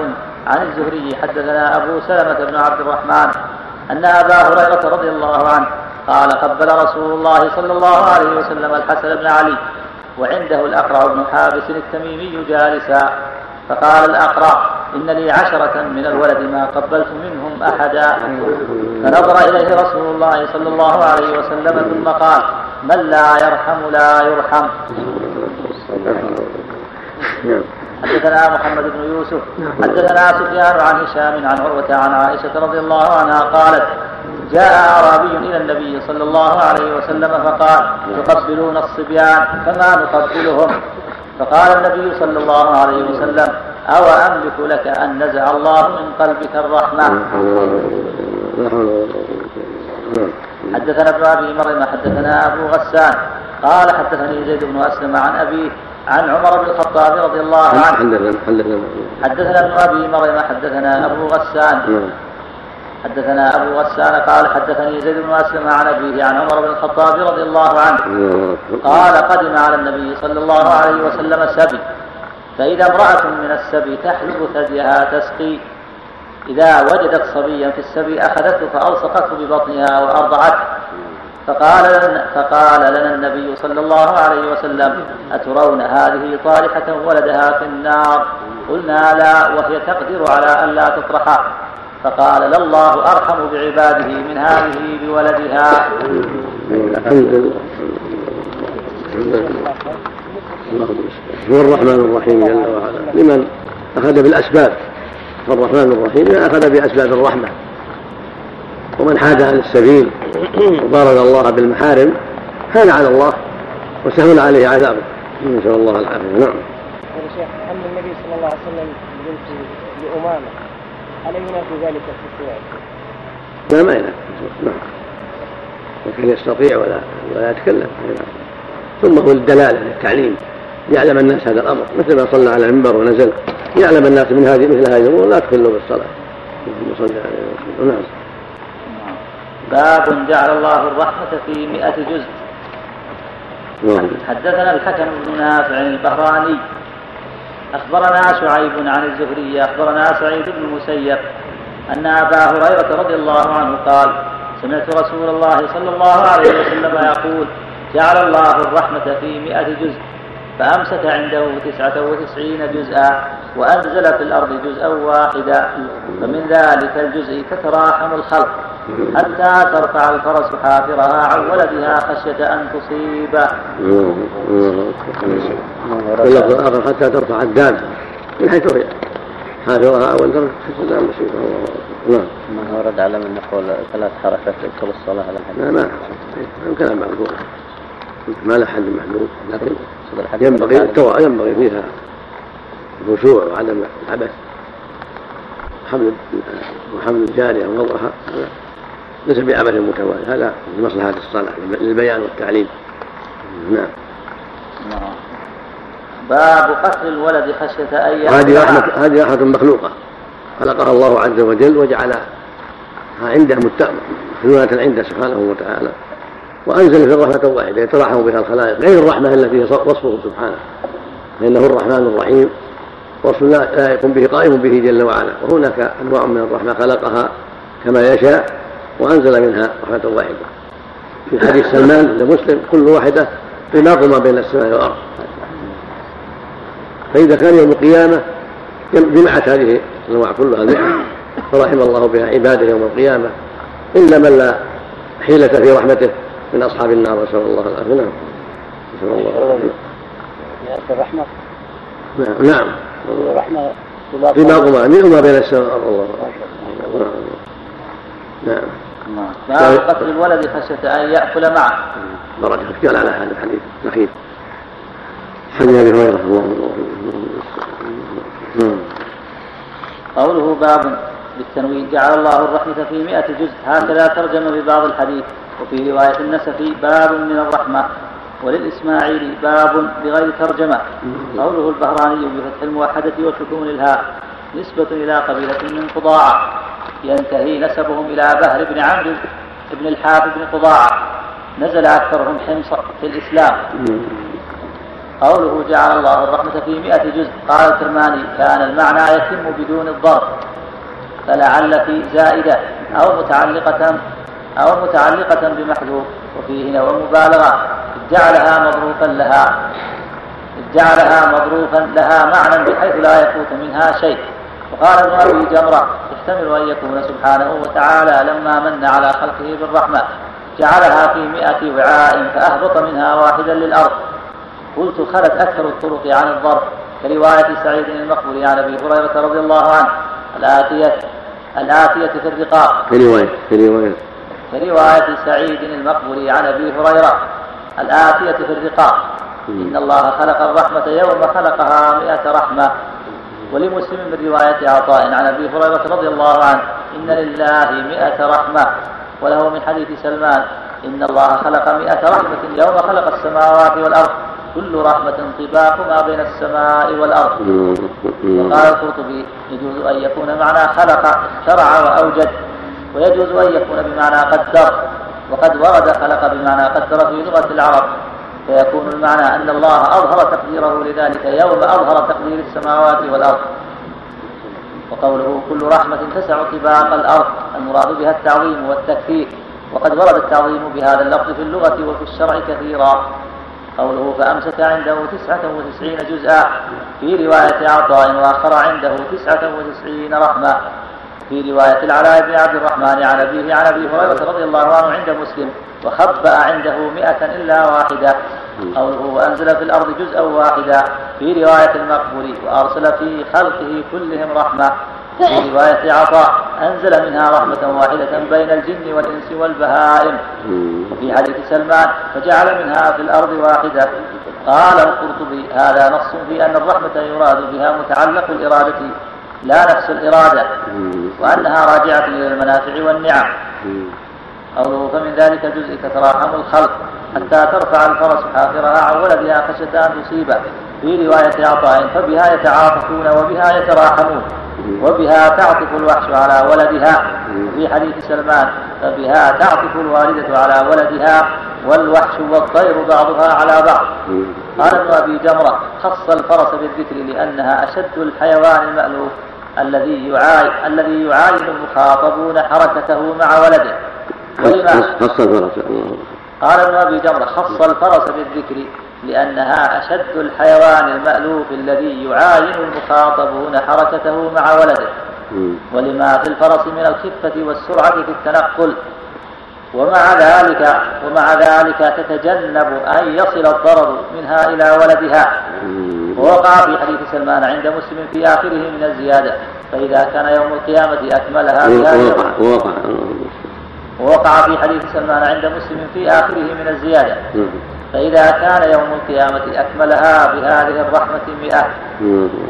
عن الزهري حدثنا أبو سلمة بن عبد الرحمن أن أبا هريرة رضي الله عنه قال قبل رسول الله صلى الله عليه وسلم الحسن بن علي وعنده الأقرع بن حابس التميمي جالسا فقال الأقرع إن لي عشرة من الولد ما قبلت منهم أحدا. فنظر إليه رسول الله صلى الله عليه وسلم ثم قال من لا يرحم لا يرحم. حدثنا محمد بن يوسف. حدثنا سفيان عن هشام عن عروة عن عائشة رضي الله عنها قالت جاء أعرابي إلى النبي صلى الله عليه وسلم فقال تقبلون الصبيان فما نقبلهم؟ فقال النبي صلى الله عليه وسلم أو أملك لك أن نزع الله من قلبك الرحمة؟ حدثنا ابن أبي مريم حدثنا أبو غسان. قال حدثني زيد بن أسلم عن أبيه عن عمر بن الخطاب رضي الله عنه. حدثنا ابن أبي مريم حدثنا أبو غسان. حدثنا أبو غسان قال حدثني زيد بن أسلم عن أبيه عن عمر بن الخطاب رضي الله عنه. قال قدم على النبي صلى الله عليه وسلم سبي. فإذا امرأة من السبي تحلب ثديها تسقي. إذا وجدت صبيا في السبي أخذته فألصقته ببطنها وأرضعته. فقال لنا, فقال لنا النبي صلى الله عليه وسلم أترون هذه طارحة ولدها في النار؟ قلنا لا وهي تقدر على أن لا تطرحا فقال لله أرحم بعباده من هذه بولدها. هو الرحمن الرحيم جل وعلا. لمن أخذ بالأسباب. فالرحمن الرحيم أخذ بأسباب الرحمة. ومن حاد عن السبيل وضرب الله بالمحارم هان على الله وسهل عليه عذابه. نسأل الله العافية. نعم. يا شيخ أما النبي صلى الله عليه وسلم بنت لأمامة ألم ينافي ذلك التشريع؟ لا ما ينافي نعم. لكن يستطيع ولا ولا يتكلم. ثم هو الدلالة للتعليم. يعلم الناس هذا الأمر. مثل ما صلى على المنبر ونزل. يعلم الناس من هذه مثل هذه الأمور لا تخلوا بالصلاه اللهم صل وسلم نعم. باب جعل الله الرحمة في مئة جزء. نعم. حدثنا الحكم بن نافع البهراني. أخبرنا شعيب عن الزهري أخبرنا سعيد بن المسيب أن أبا هريرة رضي الله عنه قال سمعت رسول الله صلى الله عليه وسلم يقول جعل الله الرحمة في مئة جزء. فأمسك عنده تسعة وتسعين جزءا وأنزل في الأرض جزءا واحدا فمن ذلك الجزء تتراحم الخلق حتى ترفع الفرس حافرها عن ولدها خشية أن تصيبه. واللفظ الآخر حتى ترفع الدابة من حيث هي حافرها أول درجة خشية أن تصيبه نعم. ما ورد على من نقول ثلاث حركات كل الصلاة على الحديث. لا ما كلام معقول ما له حد محدود لكن ينبغي ينبغي فيها الخشوع وعدم العبث. حمل وحمل الجارية ووضعها ليس بعبث متوالي هذا لمصلحة الصلاة للبيان والتعليم نعم. باب قتل الولد خشية أن هذه رحمة هذه رحمة مخلوقة. خلقها الله عز وجل وجعلها عنده محلولة عنده سبحانه وتعالى. وأنزل في الرحمة واحدة يترحم بها الخلائق غير الرحمة التي هي وصفه سبحانه. فإنه الرحمن الرحيم وصف لا يقوم به قائم به جل وعلا. وهناك أنواع من الرحمة خلقها كما يشاء وأنزل منها رحمة واحدة. في حديث سلمان لمسلم كل واحدة طلاق ما بين السماء والأرض. فإذا كان يوم القيامة جمعت هذه الأنواع كلها نعم فرحم الله بها عباده يوم القيامة. إلا من لا حيلة في رحمته من أصحاب النار نسأل الله العافية. نعم. نسأل الله العافية. الرحمة نعم نعم. الرحمة طلاقهما منهما بين السماء والأرض. الله نعم. باب قتل الولد خشية أن يأكل معه. بركة قال على هذا الحديث. الأخير حديث أبي هريرة الله قوله باب بالتنوين جعل الله الرحمة في مئة جزء. هكذا ترجم ببعض الحديث. وفي رواية النسفي باب من الرحمة وللإسماعيلي باب بغير ترجمة. قوله البهراني بفتح الموحدة وسكون الهاء نسبة إلى قبيلة من قضاعة. ينتهي نسبهم إلى بهر بن عمرو بن الحارث بن قضاعة. نزل أكثرهم حمص في الإسلام. قوله جعل الله الرحمة في مئة جزء. قال الكرماني كان المعنى يتم بدون الضرب فلعل في زائدة أو متعلقة أو متعلقة بمحذوف وفيه نوع مبالغة. جعلها مظروفا لها. جعلها مظروفا لها معنى بحيث لا يفوت منها شيء. وقال ابن أبي جمرة يحتمل أن يكون سبحانه وتعالى لما من على خلقه بالرحمة. جعلها في مئة وعاء فأهبط منها واحدا للأرض. قلت خلت أكثر الطرق عن الضرب. كرواية سعيد المقبول عن أبي هريرة رضي الله عنه. الآتية الآتية في الرقاب. في رواية في رواية سعيد المقبول عن أبي هريرة الآتية في الرقاب إن الله خلق الرحمة يوم خلقها مئة رحمة. ولمسلم من رواية عطاء عن أبي هريرة رضي الله عنه إن لله مئة رحمة. وله من حديث سلمان إن الله خلق مئة رحمة يوم خلق السماوات والأرض. كل رحمة طباق ما بين السماء والأرض. وقال القرطبي يجوز أن يكون معنى خلق شرع وأوجد. ويجوز أن يكون بمعنى قدر وقد ورد خلق بمعنى قدر في لغة العرب. فيكون المعنى أن الله أظهر تقديره لذلك يوم أظهر تقدير السماوات والأرض. وقوله كل رحمة تسع طباق الأرض المراد بها التعظيم والتكثير وقد ورد التعظيم بهذا اللفظ في اللغة وفي الشرع كثيرا. قوله فأمسك عنده تسعة وتسعين جزءا. في رواية عطاء وآخر عنده تسعة وتسعين رحمة. في رواية العلاء بن عبد الرحمن عن أبيه عن أبي هريرة رضي الله عنه عند مسلم وخبأ عنده مئة إلا واحدة. قوله وأنزل في الأرض جزءا واحدا في رواية المقبول وأرسل في خلقه كلهم رحمة. في رواية عطاء أنزل منها رحمة واحدة بين الجن والإنس والبهائم. وفي حديث سلمان فجعل منها في الأرض واحدة. قال القرطبي هذا نص في أن الرحمة يراد بها متعلق الإرادة. لا نفس الإرادة وأنها راجعة إلى المنافع والنعم. قوله فمن ذلك جزء تتراحم الخلق حتى ترفع الفرس حافرها عن ولدها خشية أن تصيبه في رواية عطاء فبها يتعاطفون وبها يتراحمون وبها تعطف الوحش على ولدها. في حديث سلمان فبها تعطف الوالدة على ولدها والوحش والطير بعضها على بعض. قال ابن أبي جمرة خص الفرس بالذكر لأنها أشد الحيوان المألوف. الذي يعاين الذي يعاين المخاطبون حركته مع ولده. خص الفرس. قال ابن أبي جمرة خص الفرس بالذكر لأنها أشد الحيوان المألوف الذي يعاين المخاطبون حركته مع ولده. ولما في الفرس من الخفة والسرعة في التنقل ومع ذلك ومع ذلك تتجنب أن يصل الضرر منها إلى ولدها. ووقع في حديث سلمان عند مسلم في آخره من الزيادة. فإذا كان يوم القيامة أكملها بهذه وقع وقع ووقع في حديث سلمان عند مسلم في آخره من الزيادة. فإذا كان يوم القيامة أكملها بهذه الرحمة مئة.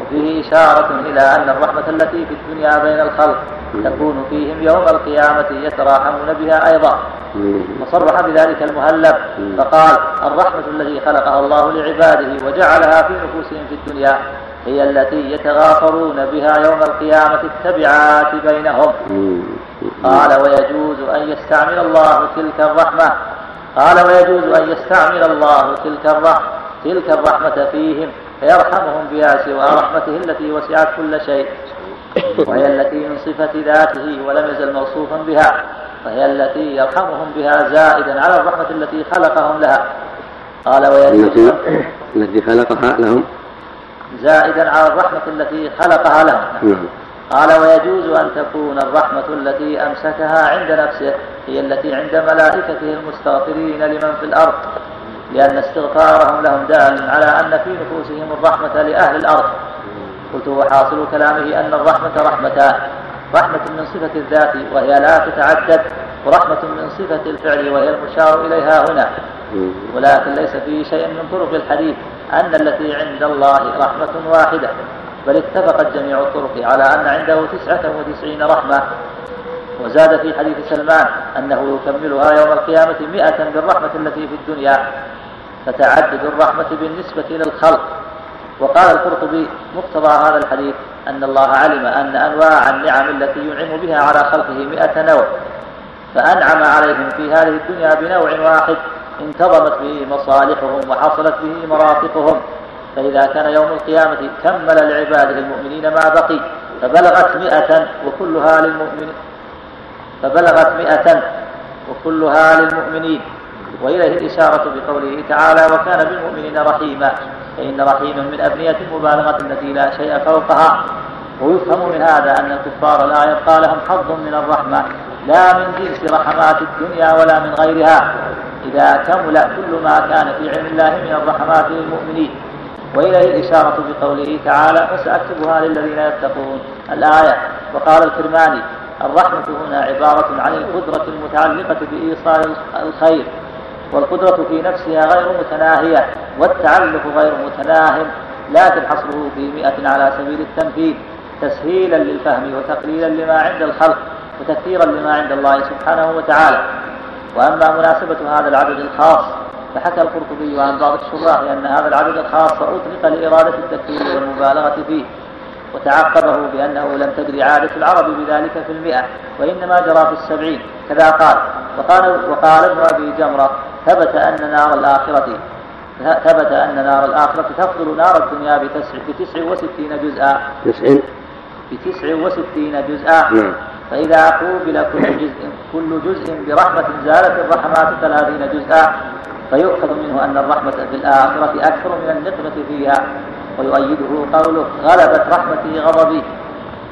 وفيه إشارة إلى أن الرحمة التي في الدنيا بين الخلق تكون فيهم يوم القيامة يتراحمون بها أيضا. وصرح بذلك المهلب فقال الرحمة التي خلقها الله لعباده وجعلها في نفوسهم في الدنيا هي التي يتغافرون بها يوم القيامة التبعات بينهم. قال ويجوز أن يستعمل الله تلك الرحمة قال ويجوز أن يستعمل الله تلك الرحمة تلك الرحمة فيهم فيرحمهم بها سوى رحمته التي وسعت كل شيء. وهي التي من صفة ذاته ولم يزل موصوفا بها وهي التي يرحمهم بها زائدا على الرحمة التي خلقهم لها. قال ويجوز التي التي خلقها لهم؟ زائدا على الرحمة التي خلقها لهم. نعم. قال ويجوز أن تكون الرحمة التي أمسكها عند نفسه. هي التي عند ملائكته المستغفرين لمن في الأرض لأن استغفارهم لهم دال على أن في نفوسهم الرحمة لأهل الأرض. قلت وحاصل كلامه أن الرحمة رحمتان رحمة من صفة الذات وهي لا تتعدد ورحمة من صفة الفعل وهي المشار إليها هنا. ولكن ليس فيه شيء من طرق الحديث أن التي عند الله رحمة واحدة بل اتفقت جميع الطرق على أن عنده تسعة وتسعين رحمة. وزاد في حديث سلمان أنه يكملها يوم القيامة مئة بالرحمة التي في الدنيا فتعدد الرحمة بالنسبة للخلق وقال القرطبي مقتضى هذا الحديث أن الله علم أن أنواع النعم التي ينعم بها على خلقه مئة نوع فأنعم عليهم في هذه الدنيا بنوع واحد انتظمت به مصالحهم وحصلت به مرافقهم فإذا كان يوم القيامة كمل لعباده المؤمنين ما بقي فبلغت مئة وكلها للمؤمنين فبلغت مئة وكلها للمؤمنين. وإليه الإشارة بقوله تعالى وكان بالمؤمنين رحيما. فإن رحيما من أبنية المبالغة التي لا شيء فوقها. ويفهم من هذا أن الكفار لا يبقى لهم حظ من الرحمة. لا من جنس رحمات الدنيا ولا من غيرها. إذا كمل كل ما كان في علم الله من الرحمات للمؤمنين. وإليه الإشارة بقوله تعالى فسأكتبها للذين يتقون. الآية. وقال الكرماني الرحمة هنا عبارة عن القدرة المتعلقة بإيصال الخير والقدرة في نفسها غير متناهية والتعلق غير متناهم لكن حصره في مئة على سبيل التنفيذ تسهيلا للفهم وتقليلا لما عند الخلق وتكثيرا لما عند الله سبحانه وتعالى. وأما مناسبة هذا العدد الخاص فحكى القرطبي عن بعض الشراح أن هذا العدد الخاص أطلق لإرادة التكثير والمبالغة فيه. وتعقبه بأنه لم تدري عادة العرب بذلك في المئة وإنما جرى في السبعين. كذا قال. وقال, وقال ابن أبي جمرة ثبت أن نار الآخرة ثبت أن نار الآخرة تفضل نار الدنيا بتسع بتسع وستين جزءا. تسع؟ بتسع وستين جزءا. نعم. فإذا قوبل كل جزء كل جزء برحمة زالت الرحمات ثلاثين جزءا. فيؤخذ منه أن الرحمة في الآخرة أكثر من النقمة فيها. ويؤيده قوله غلبت رحمتي غضبي.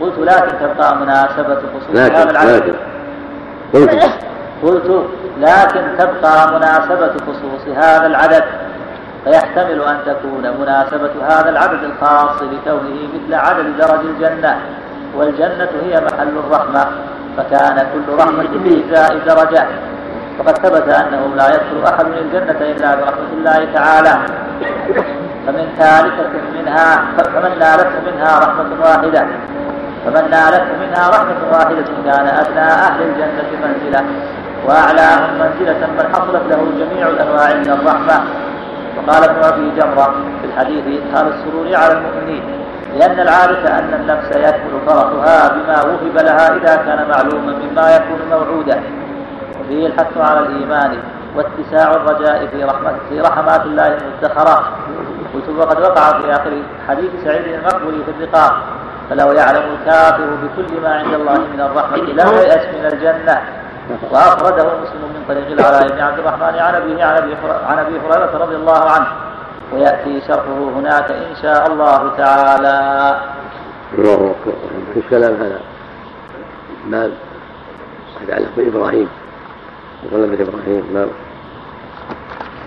قلت لكن تبقى مناسبة خصوص هذا العدد لكن قلت. لكن تبقى مناسبة خصوص هذا العدد. فيحتمل أن تكون مناسبة هذا العدد الخاص لكونه مثل عدد درج الجنة. والجنة هي محل الرحمة. فكان كل رحمة في إجزاء درجة. وقد ثبت أنه لا يدخل أحد من الجنة إلا برحمة الله تعالى. فمن ثالثة منها فمن نالته منها رحمة واحدة. فمن نالته منها رحمة واحدة كان أدنى أهل الجنة منزلة. وأعلاهم منزلة من حصلت له جميع الأنواع من الرحمة. وقال ابن أبي جمرة في الحديث إدخال السرور على المؤمنين لأن العادة أن النفس يكمل فرحها بما وهب لها إذا كان معلوما مما يكون موعودا. وفيه الحث على الإيمان واتساع الرجاء في رحمة في رحمات الله المدخرة. قلت وقد وقع في آخر حديث سعيد المقبول في الرقاق فلو يعلم الكافر بكل ما عند الله من الرحمة لم ييأس من الجنة. وأخرجه مسلم من طريق العلاء بن عبد الرحمن عن أبيه عن أبي هريرة رضي الله عنه. ويأتي شرحه هناك إن شاء الله تعالى. الله أكبر في الكلام هذا باب يتعلق بإبراهيم وغلبة إبراهيم باب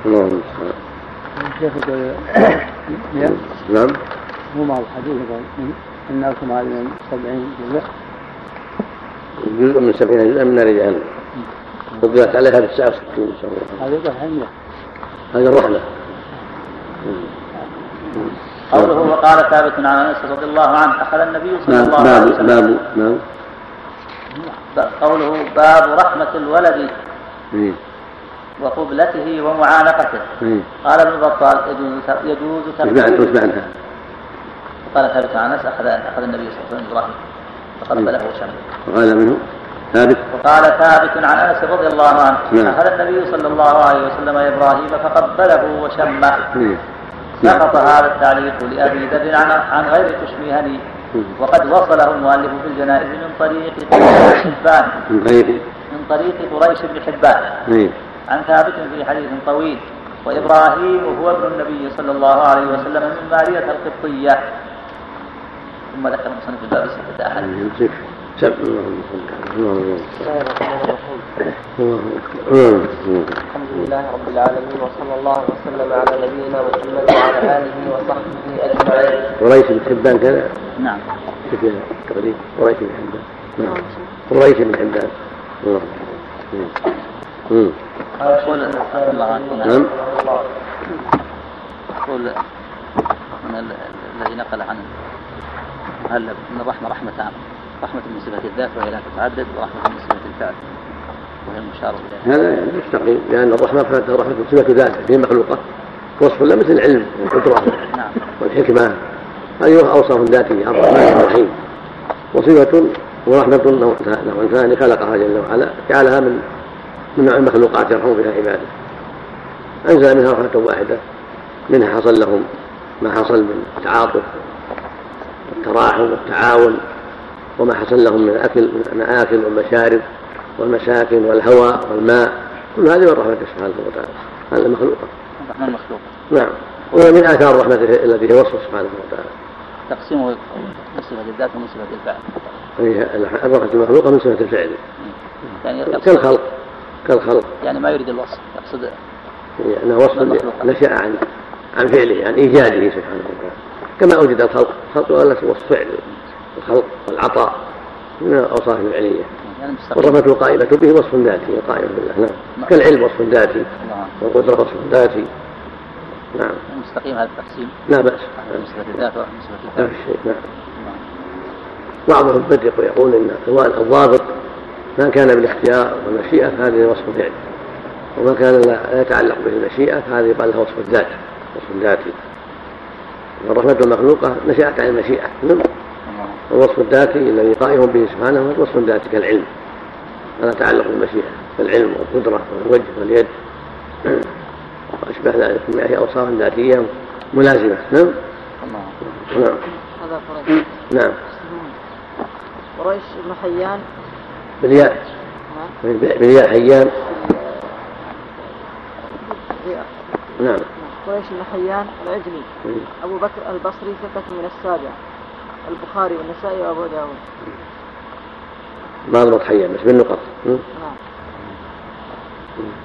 اللهم المستعان شيخ نعم. مو مع الحديث الناس مع من سبعين جزء. جزء من سبعين جزءا من نار جهنم فضلت عليها بالساعة 60 إن شاء الله. يقول هذه الرحلة. قوله وقال ثابت عن أنس رضي الله عنه أخذ النبي صلى باب الله عليه باب وسلم. باب نعم. قوله باب رحمة الولد. وقبلته ومعانقته. قال ابن بطال يجوز تقبيل معنى قال ثابت عن انس اخذ أخذ النبي صلى الله عليه وسلم إبراهيم فقبله وشمله وقال منه ثابت وقال ثابت عن أنس رضي الله عنه نعم. أخذ النبي صلى الله عليه وسلم إبراهيم فقبله وشمه. سقط هذا التعليق لأبي ذر عن عن غير تشميهني مم. وقد وصله المؤلف في الجنائز من طريق [COUGHS] قريش بن حبان من طريق قريش بن حبان. عن ثابت في حديث طويل وإبراهيم هو ابن النبي صلى الله عليه وسلم من مارية القبطية. ثم ذكر مصنف الباب احاديث يمسك. سب اللهم الحمد لله رب العالمين وصلى الله وسلم على نبينا محمد وعلى آله وصحبه أجمعين. قريش بن حبان كذا؟ نعم. كيف التقريب قريش بن حبان نعم. قريش بن حبان. يقول نعم. يقول من ال- الذي نقل عن المؤلف إن الرحمة رحمتان رحمة من صفة الذات وهي لا تتعدد ورحمة من صفة الفعل وهي المشار اليها هذا يعني مستقيم لأن الرحمة فاتها رحمة صفة ذات هي مخلوقة. وصف لا مثل العلم والقدرة نعم. والحكمة. هذه أوصاف ذاتية الرحمن الرحيم. وصفة ورحمة نوع ثاني خلقها جل وعلا جعلها من من نوع المخلوقات يرحم بها عبادة. أنزل منها رحمة واحدة منها حصل لهم ما حصل من التعاطف والتراحم والتعاون وما حصل لهم من الأكل من المآكل والمشارب والمساكن والهواء والماء. كل هذه من رحمته سبحانه وتعالى. هذه المخلوقة الرحمن مخلوق نعم. وهي من آثار رحمته التي هي وصفه سبحانه وتعالى. تقسيمه من صفة الذات ومن صفة الفعل الرحمة المخلوقة من صفة الفعل. يعني كالخلق. كالخلق. يعني ما يريد الوصف يقصد يعني أنه وصف نشأ عن عن فعله عن إيجاده سبحانه وتعالى. كما أوجد الخلق. الخلق وصف فعل الخلق والعطاء من الأوصاف الفعلية. يعني والرحمة القائمة به وصف ذاتي قائم بالله. نعم. كالعلم وصف ذاتي والقدرة وصف ذاتي. نعم. مستقيم هذا التقسيم. لا بأس. صفة الذات لا الفعل شيء نعم. بعضهم بدق ويقول إن الضابط ما كان بالاختيار والمشيئة فهذه وصف فعل وما كان لا يتعلق به المشيئة فهذه يقال لها وصف الذات وصف ذاتي والرحمة المخلوقة نشأت عن المشيئة. نعم. الوصف الذاتي الذي قائم به سبحانه هو الوصف الذاتي كالعلم. هذا تعلق بالمشيئة كالعلم والقدرة والوجه واليد. وأشبه ذلك من أوصاف ذاتية ملازمة. نعم. نعم. هذا قريش. نعم. قريش بن حيان بالياء. بالياء حيان. نعم. قريش بن حيان العجلي أبو بكر البصري ثقة من السابع. البخاري والنسائي وأبو داود. ما ضبط حيان بس بالنقط نعم.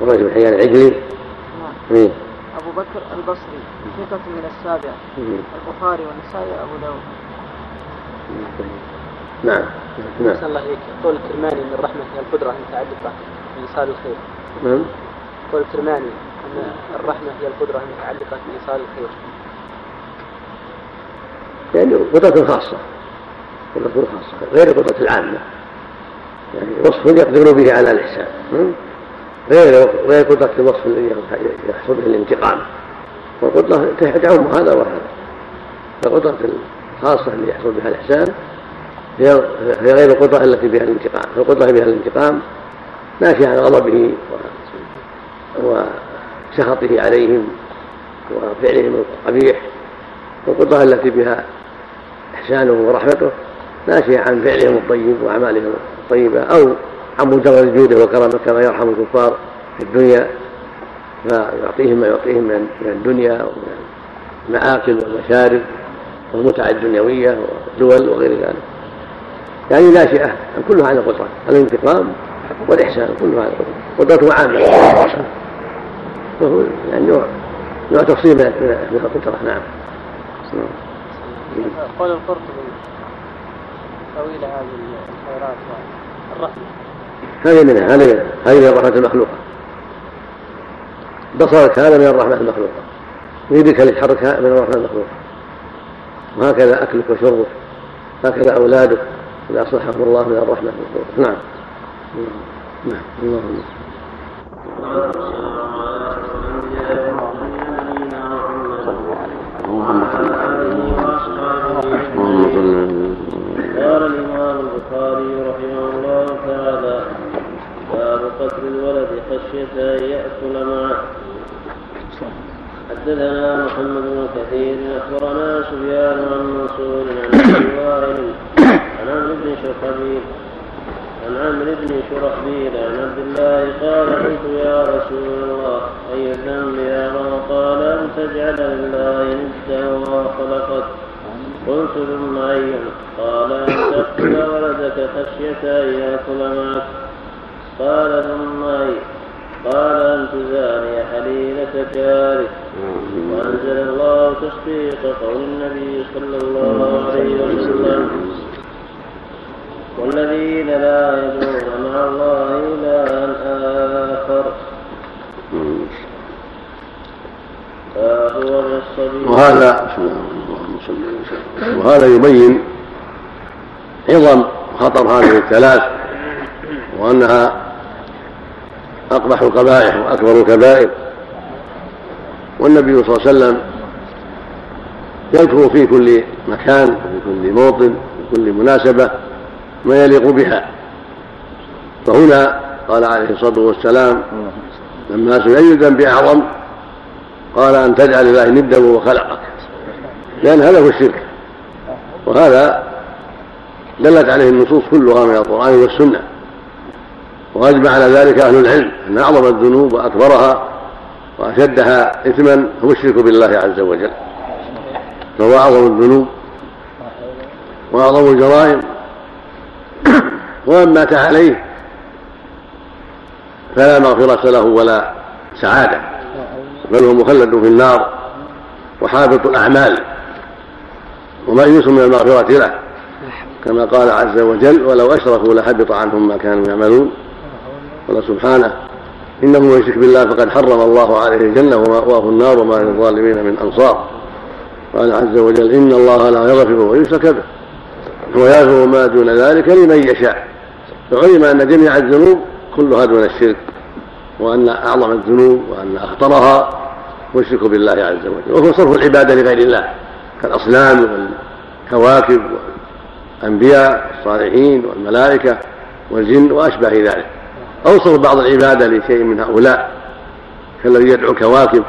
قريش بن حيان العجلي نعم. مين؟ أبو بكر البصري ثقة من السابع. البخاري والنسائي وأبو داود. نعم. نعم. الله إليك. قول الكرماني أن الرحمة هي القدرة المتعلقة بإيصال الخير. نعم. قول الكرماني أن الرحمة هي القدرة المتعلقة بإيصال الخير. يعني قدرة خاصة. قدرة خاصة. غير القدرة العامة. يعني وصف يقدر به على الإحسان? غير غير قدرة الوصف الذي يحصل به الانتقام. والقدرة تعم هذا وهذا. فالقدرة الخاصة اللي يحصل بها الإحسان هي غير القدرة التي بها الانتقام. القدرة بها الانتقام ناشئة عن غضبه وسخطه عليهم وفعلهم القبيح. والقدرة التي بها إحسانه ورحمته ناشئة عن فعلهم الطيب وأعمالهم الطيبة أو عن مجرد جوده وكرمه كما يرحم الكفار في الدنيا. فيعطيهم ما يعطيهم من الدنيا ومن المآكل والمشارب والمتع الدنيوية والدول وغير ذلك. يعني ناشئة كلها عن القدرة الانتقام والإحسان كلها عن القدرة قدرته عامة وهو يعني نوع نوع تفصيل من القدرة. نعم. قول القرطبي طويل هذه الخيرات والرحمة. هذه منها هذه منها. هذه من الرحمة المخلوقة. بصرك هذا من الرحمة المخلوقة. يدك اللي تحركها من الرحمة المخلوقة. وهكذا أكلك وشربك. هكذا أولادك. إذا أصلحهم الله من الرحمة. نعم. نعم. اللهم قال الإمام البخاري رحمه الله تعالى باب قتل الولد خشية أن يأكل معه حدثنا محمد بن كثير أخبرنا سفيان عن منصور عن [COUGHS] أبي وائل عن عمرو بن شرحبيل عن عمرو بن شرحبيل عن عبد الله قال قلت يا رسول الله أي الذنب يا رب؟ قال أن تجعل لله ندا وخلقت قلت ثم أي قال أن تقتل ولدك خشية أن يأكل معك. قال ثم أي قال أن تزاني حليلة جارك. وأنزل الله تصديق قول النبي صلى الله عليه وسلم. والذين لا يدعون مع الله إلها آخر. وهذا وهذا يبين عظم خطر هذه الثلاث وأنها أقبح القبائح وأكبر الكبائر. والنبي صلى الله عليه وسلم يذكر في كل مكان وفي كل موطن وفي كل مناسبة. ما يليق بها. فهنا قال عليه الصلاة والسلام لما سئل أي ذنب أعظم قال أن تجعل الله ندا وخلقك لأن هذا هو الشرك. وهذا دلت عليه النصوص كلها من القرآن والسنة. وأجمع على ذلك أهل العلم أن أعظم الذنوب وأكبرها وأشدها إثما هو الشرك بالله عز وجل. فهو أعظم الذنوب وأعظم الجرائم ومن مات عليه فلا مغفرة له ولا سعادة. بل هو مخلد في النار وحابط الأعمال وميؤوس من المغفرة له. كما قال عز وجل ولو أشركوا لحبط عنهم ما كانوا يعملون قال سبحانه إنه من يشرك بالله فقد حرم الله عليه الجنة ومأواه النار وما للظالمين من أنصار قال عز وجل إن الله لا يغفر ويشرك به ويغفر ما دون ذلك لمن يشاء فعلم أن جميع الذنوب كلها دون الشرك وأن أعظم الذنوب وأن أخطرها هو الشرك بالله عز وجل. وهو صرف العبادة لغير الله كالأصنام والكواكب والأنبياء الصالحين والملائكة والجن وأشبه ذلك. أو صرف بعض العبادة لشيء من هؤلاء كالذي يدعو الكواكب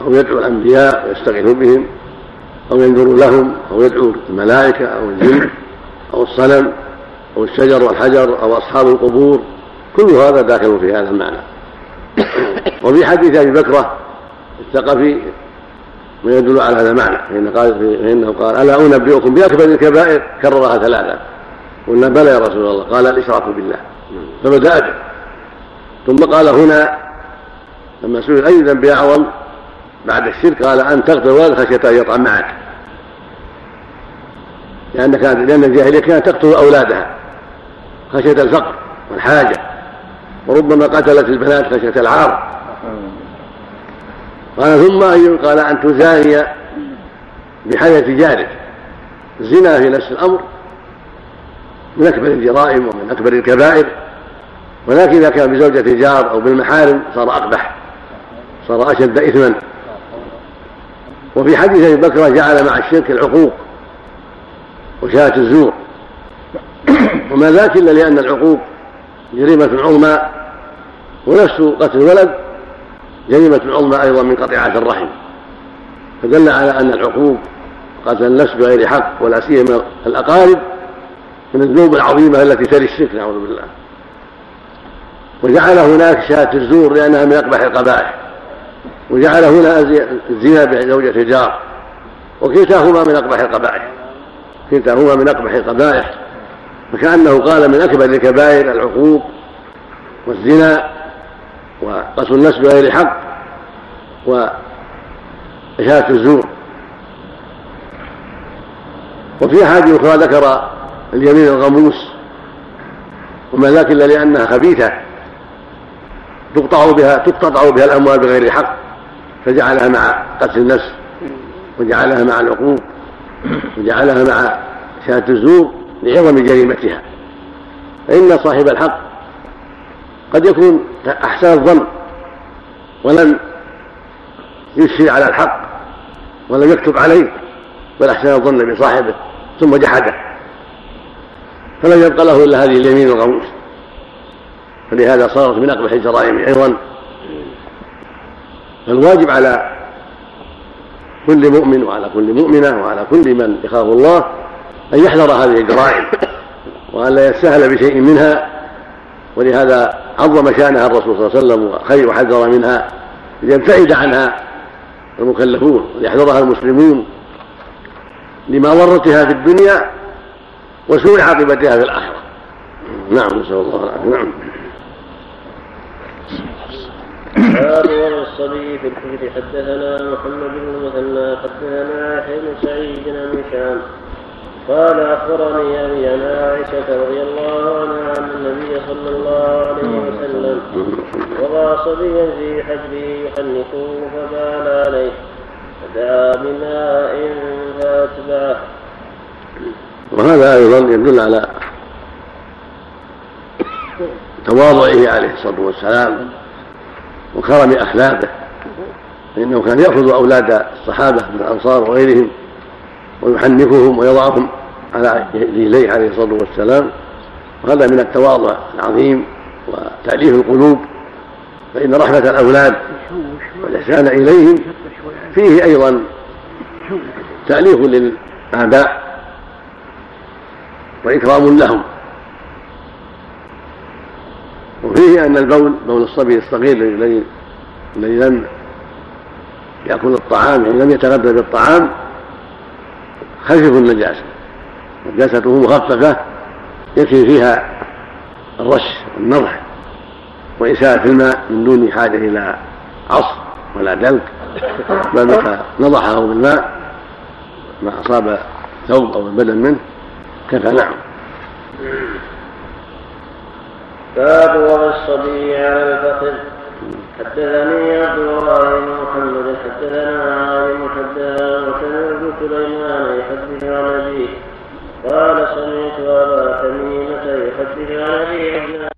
أو يدعو الأنبياء ويستغيث بهم أو ينذر لهم أو يدعو الملائكة أو الجن أو الصنم. أو الشجر والحجر أو أصحاب القبور كل هذا داخل في هذا المعنى. [COUGHS] وفي حديث أبي بكرة الثقفي ما يدل على هذا المعنى فإن قال فإنه قال ألا أنبئكم بأكبر الكبائر؟ كررها ثلاثة. قلنا بلى يا رسول الله. قال الإشراك بالله. فبدأ به ثم قال هنا لما سئل أي ذنب أعظم بعد الشرك قال أن تقتل ولد خشية أن يطعم معك. لأن كانت لأن الجاهلية كانت تقتل أولادها. خشية الفقر والحاجة وربما قتلت البنات خشية العار. قال ثم قال أن تزاني بحياة جارك. الزنا في نفس الأمر من أكبر الجرائم ومن أكبر الكبائر. ولكن إذا كان بزوجة جار أو بالمحارم صار أقبح صار أشد إثما. وفي حديث أبي بكر جعل مع الشرك العقوق وشاة الزور. [COUGHS] وما ذاك إلا لأن العقوق جريمة عظمى ونفس قتل الولد جريمة عظمى أيضا من قطيعة الرحم. فدل على أن العقوق قتل النفس بغير حق ولا سيما الأقارب من الذنوب العظيمة التي تلي الشرك نعوذ بالله. وجعل هناك شاة الزور لأنها من أقبح القبائح. وجعل هنا الزنا بزوجة جار. وكلتاهما من أقبح القبائح. كلتاهما من أقبح القبائح. فكأنه قال من أكبر الكبائر العقوق والزنا وقتل النفس بغير حق وإشارة الزور. وفي أحاديث أخرى ذكر اليمين الغموس وما ذاك إلا لأنها خبيثة تقطع بها تقتطع بها الأموال بغير حق فجعلها مع قتل النفس وجعلها مع العقوق وجعلها مع شهادة الزور. لعظم جريمتها. فإن صاحب الحق قد يكون أحسن الظن ولم يشفي على الحق ولم يكتب عليه بل أحسن الظن بصاحبه ثم جحده. فلم يبق له إلا هذه اليمين الغموس فلهذا صارت من أقبح الجرائم أيضا. فالواجب على كل مؤمن وعلى كل مؤمنة وعلى كل من يخاف الله أن يحذر هذه الجرائم وأن لا يستهل بشيء منها ولهذا عظم شأنها الرسول صلى الله عليه وسلم وخير وحذر منها ليبتعد عنها المكلفون وليحذرها المسلمون لما ضرتها في الدنيا وسوء عاقبتها في الآخرة. نعم نسأل الله العافية. نعم. باب وضع الصبي في الحجر حدثنا محمد بن المثنى حدثنا يحيى بن سعيد بن هشام قال أخبرني أبي عن عائشة رضي الله عنها أن النبي صلى الله عليه وسلم وضع صبيا في حجره يحنكه فبال عليه فدعا بماء فأتبعه. وهذا أيضا يدل على تواضعه عليه الصلاة والسلام وكرم أخلاقه فإنه كان يأخذ أولاد الصحابة من الأنصار وغيرهم ويحنكهم ويضعهم على رجليه عليه الصلاة والسلام. وهذا من التواضع العظيم وتأليف القلوب فإن رحمة الأولاد والإحسان إليهم فيه أيضا تأليف للآباء وإكرام لهم. وفيه أن البول بول الصبي الصغير الذي الذي لم يأكل الطعام يعني لم يتغذى بالطعام خفيف النجاسة. نجاسته مخففة يكفي فيها الرش والنضح وإساءة الماء من دون حاجة إلى عصر ولا دلك. بل متى نضحه بالماء ما أصاب ثوب أو البدن منه كفى نعم. باب وضع الصبي على الفخذ حدثني عبد الله بن محمد حدثنا عالم حدثنا وسمعت سليمان يحدث عن أبيه. قال سمعت أبا تميمة يحدث عن ابي